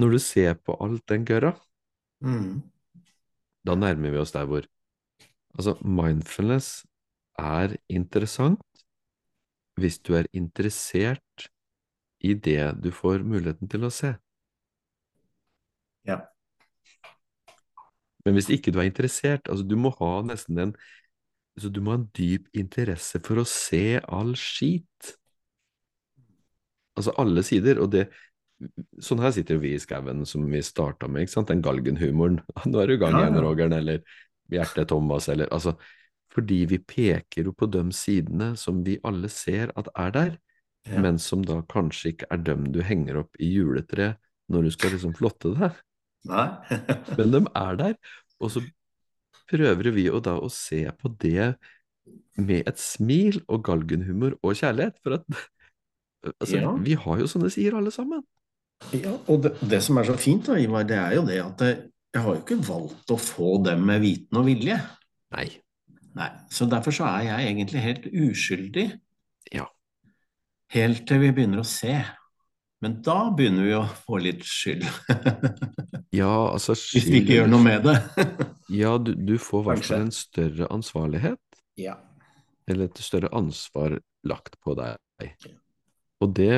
Speaker 1: når du ser på alt den gørra,
Speaker 2: Mm.
Speaker 1: da nærmer vi oss der hvor Altså, mindfulness er interessant hvis du er interessert i det du får muligheten til å se.
Speaker 2: Ja.
Speaker 1: Men hvis ikke du er interessert, altså du må ha nesten en altså Du må ha en dyp interesse for å se all skit. Altså alle sider. Og det Sånn her sitter vi i skauen som vi starta med, ikke sant, den galgenhumoren. Nå er du i gang igjen,
Speaker 2: ja.
Speaker 1: Rogeren, eller Bjarte Thomas, eller altså Fordi vi peker jo på de sidene som vi alle ser at er der,
Speaker 2: Ja.
Speaker 1: men som da kanskje ikke er dem du henger opp i juletreet når du skal liksom flotte deg. Men de er der, og så prøver vi jo da å se på det med et smil og galgenhumor og kjærlighet, for at altså,
Speaker 2: Ja.
Speaker 1: vi har jo sånne sider alle sammen.
Speaker 2: Ja, og det, det som er så fint, da, Ivar, det er jo det at jeg har jo ikke valgt å få dem med viten og vilje.
Speaker 1: Nei,
Speaker 2: Nei, Så derfor så er jeg egentlig helt uskyldig
Speaker 1: ja,
Speaker 2: helt til vi begynner å se. Men da begynner vi å få litt skyld.
Speaker 1: ja, altså skyld...
Speaker 2: Hvis vi ikke gjør noe med det.
Speaker 1: Ja, du, du får i hvert fall en større ansvarlighet,
Speaker 2: ja.
Speaker 1: eller et større ansvar lagt på deg. Og det,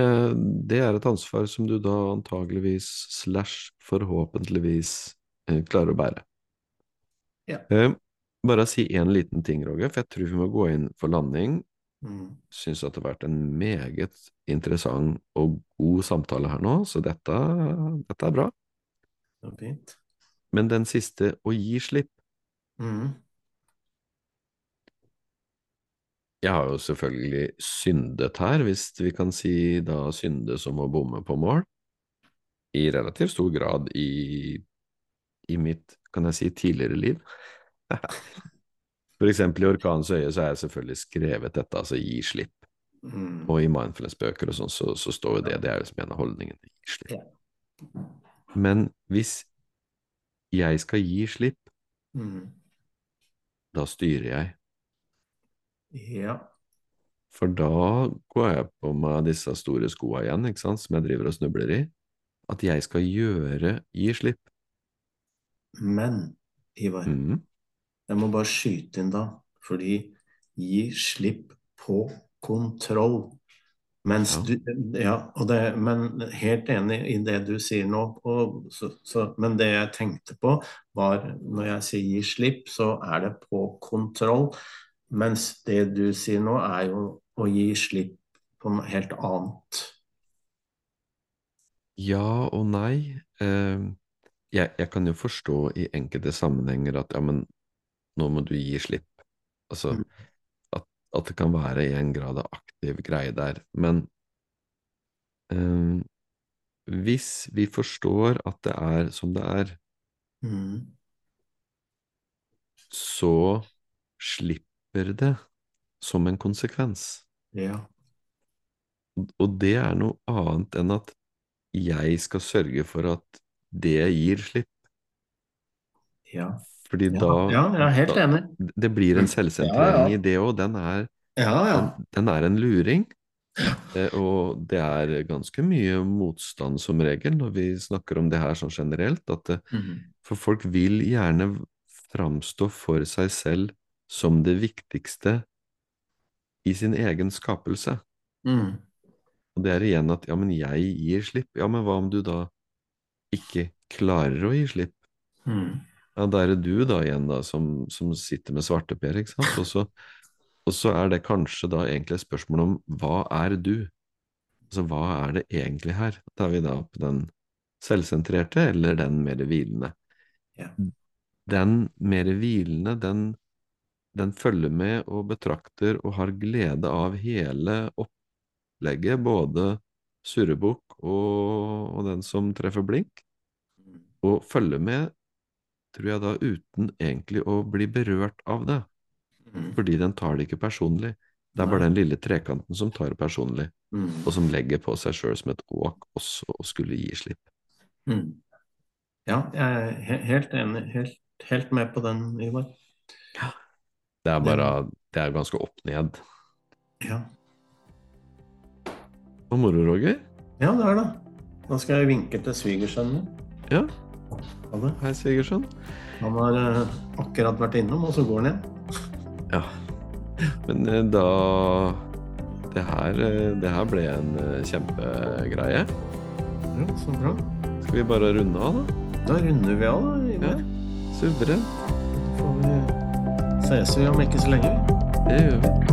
Speaker 1: det er et ansvar som du da antageligvis, slash forhåpentligvis, eh, klarer å bære.
Speaker 2: Ja.
Speaker 1: Eh, bare si én liten ting, Roger, for jeg tror vi må gå inn for landing.
Speaker 2: Mm.
Speaker 1: Syns at det har vært en meget interessant og god samtale her nå, så dette, dette er bra.
Speaker 2: Det var fint.
Speaker 1: Men den siste, å gi slipp,
Speaker 2: Mm.
Speaker 1: Jeg har jo selvfølgelig syndet her, hvis vi kan si da synde som å bomme på mål, i relativt stor grad i, i mitt, kan jeg si, tidligere liv. Eksempel i Orkanens øye så er jeg selvfølgelig skrevet dette, altså gi slipp.
Speaker 2: Mm.
Speaker 1: Og i mindfulness-bøker og sånn, så, så står jo det, det er liksom en av holdningene, gi slipp.
Speaker 2: Ja.
Speaker 1: Men hvis jeg skal gi slipp,
Speaker 2: Mm.
Speaker 1: da styrer jeg.
Speaker 2: Ja.
Speaker 1: For da går jeg på meg disse store skoa igjen, ikke sant, som jeg driver og snubler i. At jeg skal gjøre gi slipp.
Speaker 2: Men, Ivar,
Speaker 1: Mm.
Speaker 2: Jeg må bare skyte inn da, fordi gi slipp på kontroll. Mens
Speaker 1: Ja.
Speaker 2: du Ja, det, men helt enig i det du sier nå. Og så, så, men det jeg tenkte på, var når jeg sier gi slipp, så er det på kontroll. Mens det du sier nå, er jo å gi slipp på noe helt annet.
Speaker 1: Ja og nei. Eh, jeg, jeg kan jo forstå i enkelte sammenhenger at ja, men nå må du gi slipp. Altså
Speaker 2: Mm.
Speaker 1: at, at det kan være i en grad av aktiv greie der. Men eh, hvis vi forstår at det er som det er,
Speaker 2: Mm.
Speaker 1: så slipper det som en konsekvens.
Speaker 2: Ja.
Speaker 1: Og det er noe annet enn at jeg skal sørge for at det gir slipp.
Speaker 2: Ja.
Speaker 1: Fordi
Speaker 2: Ja,
Speaker 1: da
Speaker 2: ja, jeg er helt
Speaker 1: da-
Speaker 2: enig.
Speaker 1: Det blir en selvsentrering
Speaker 2: Ja,
Speaker 1: i det òg. Den,
Speaker 2: Ja, ja.
Speaker 1: den, den er en luring. Eh, Og det er ganske mye motstand som regel når vi snakker om det her sånn generelt. At det,
Speaker 2: Mhm.
Speaker 1: for folk vil gjerne framstå for seg selv som det viktigste i sin egen skapelse.
Speaker 2: Mm.
Speaker 1: Og det er igjen at ja, men jeg gir slipp. Ja, men hva om du da ikke klarer å gi slipp?
Speaker 2: Mm.
Speaker 1: Ja, da er det du da igjen da som, som sitter med svarteper, ikke sant? Og så, og så er det kanskje da egentlig et spørsmål om hva er du? Altså hva er det egentlig her? Da er vi da på den selvsentrerte eller den mer hvilende.
Speaker 2: Ja.
Speaker 1: Den mer hvilende, den, den følger med og betrakter og har glede av hele opplegget, både surrebukk og, og den som treffer blink, og følger med, tror jeg da, uten egentlig å bli berørt av det,
Speaker 2: Mm.
Speaker 1: fordi den tar det ikke personlig. Det er bare den lille trekanten som tar det personlig,
Speaker 2: Mm.
Speaker 1: og som legger på seg sjøl som et åk også å skulle gi slipp.
Speaker 2: Mm. Ja, jeg er helt enig. Helt, helt med på den, Ivar.
Speaker 1: Det er bare Det er ganske opp ned.
Speaker 2: Ja.
Speaker 1: Og moro, Roger?
Speaker 2: ja, det er det. Da skal jeg vinke til svigersønnen min.
Speaker 1: Ja,
Speaker 2: Ha det.
Speaker 1: hei, Sigurdsson.
Speaker 2: Han har uh, akkurat vært innom, og så går han igjen.
Speaker 1: Ja. Men uh, da det her, uh, det her ble en kjempegreie.
Speaker 2: Ja, så bra.
Speaker 1: Skal vi bare runde av, da?
Speaker 2: Da runder vi av, da, Ja.
Speaker 1: Suverent.
Speaker 2: Så får vi ses vi om ikke så lenge.
Speaker 1: Det gjør vi.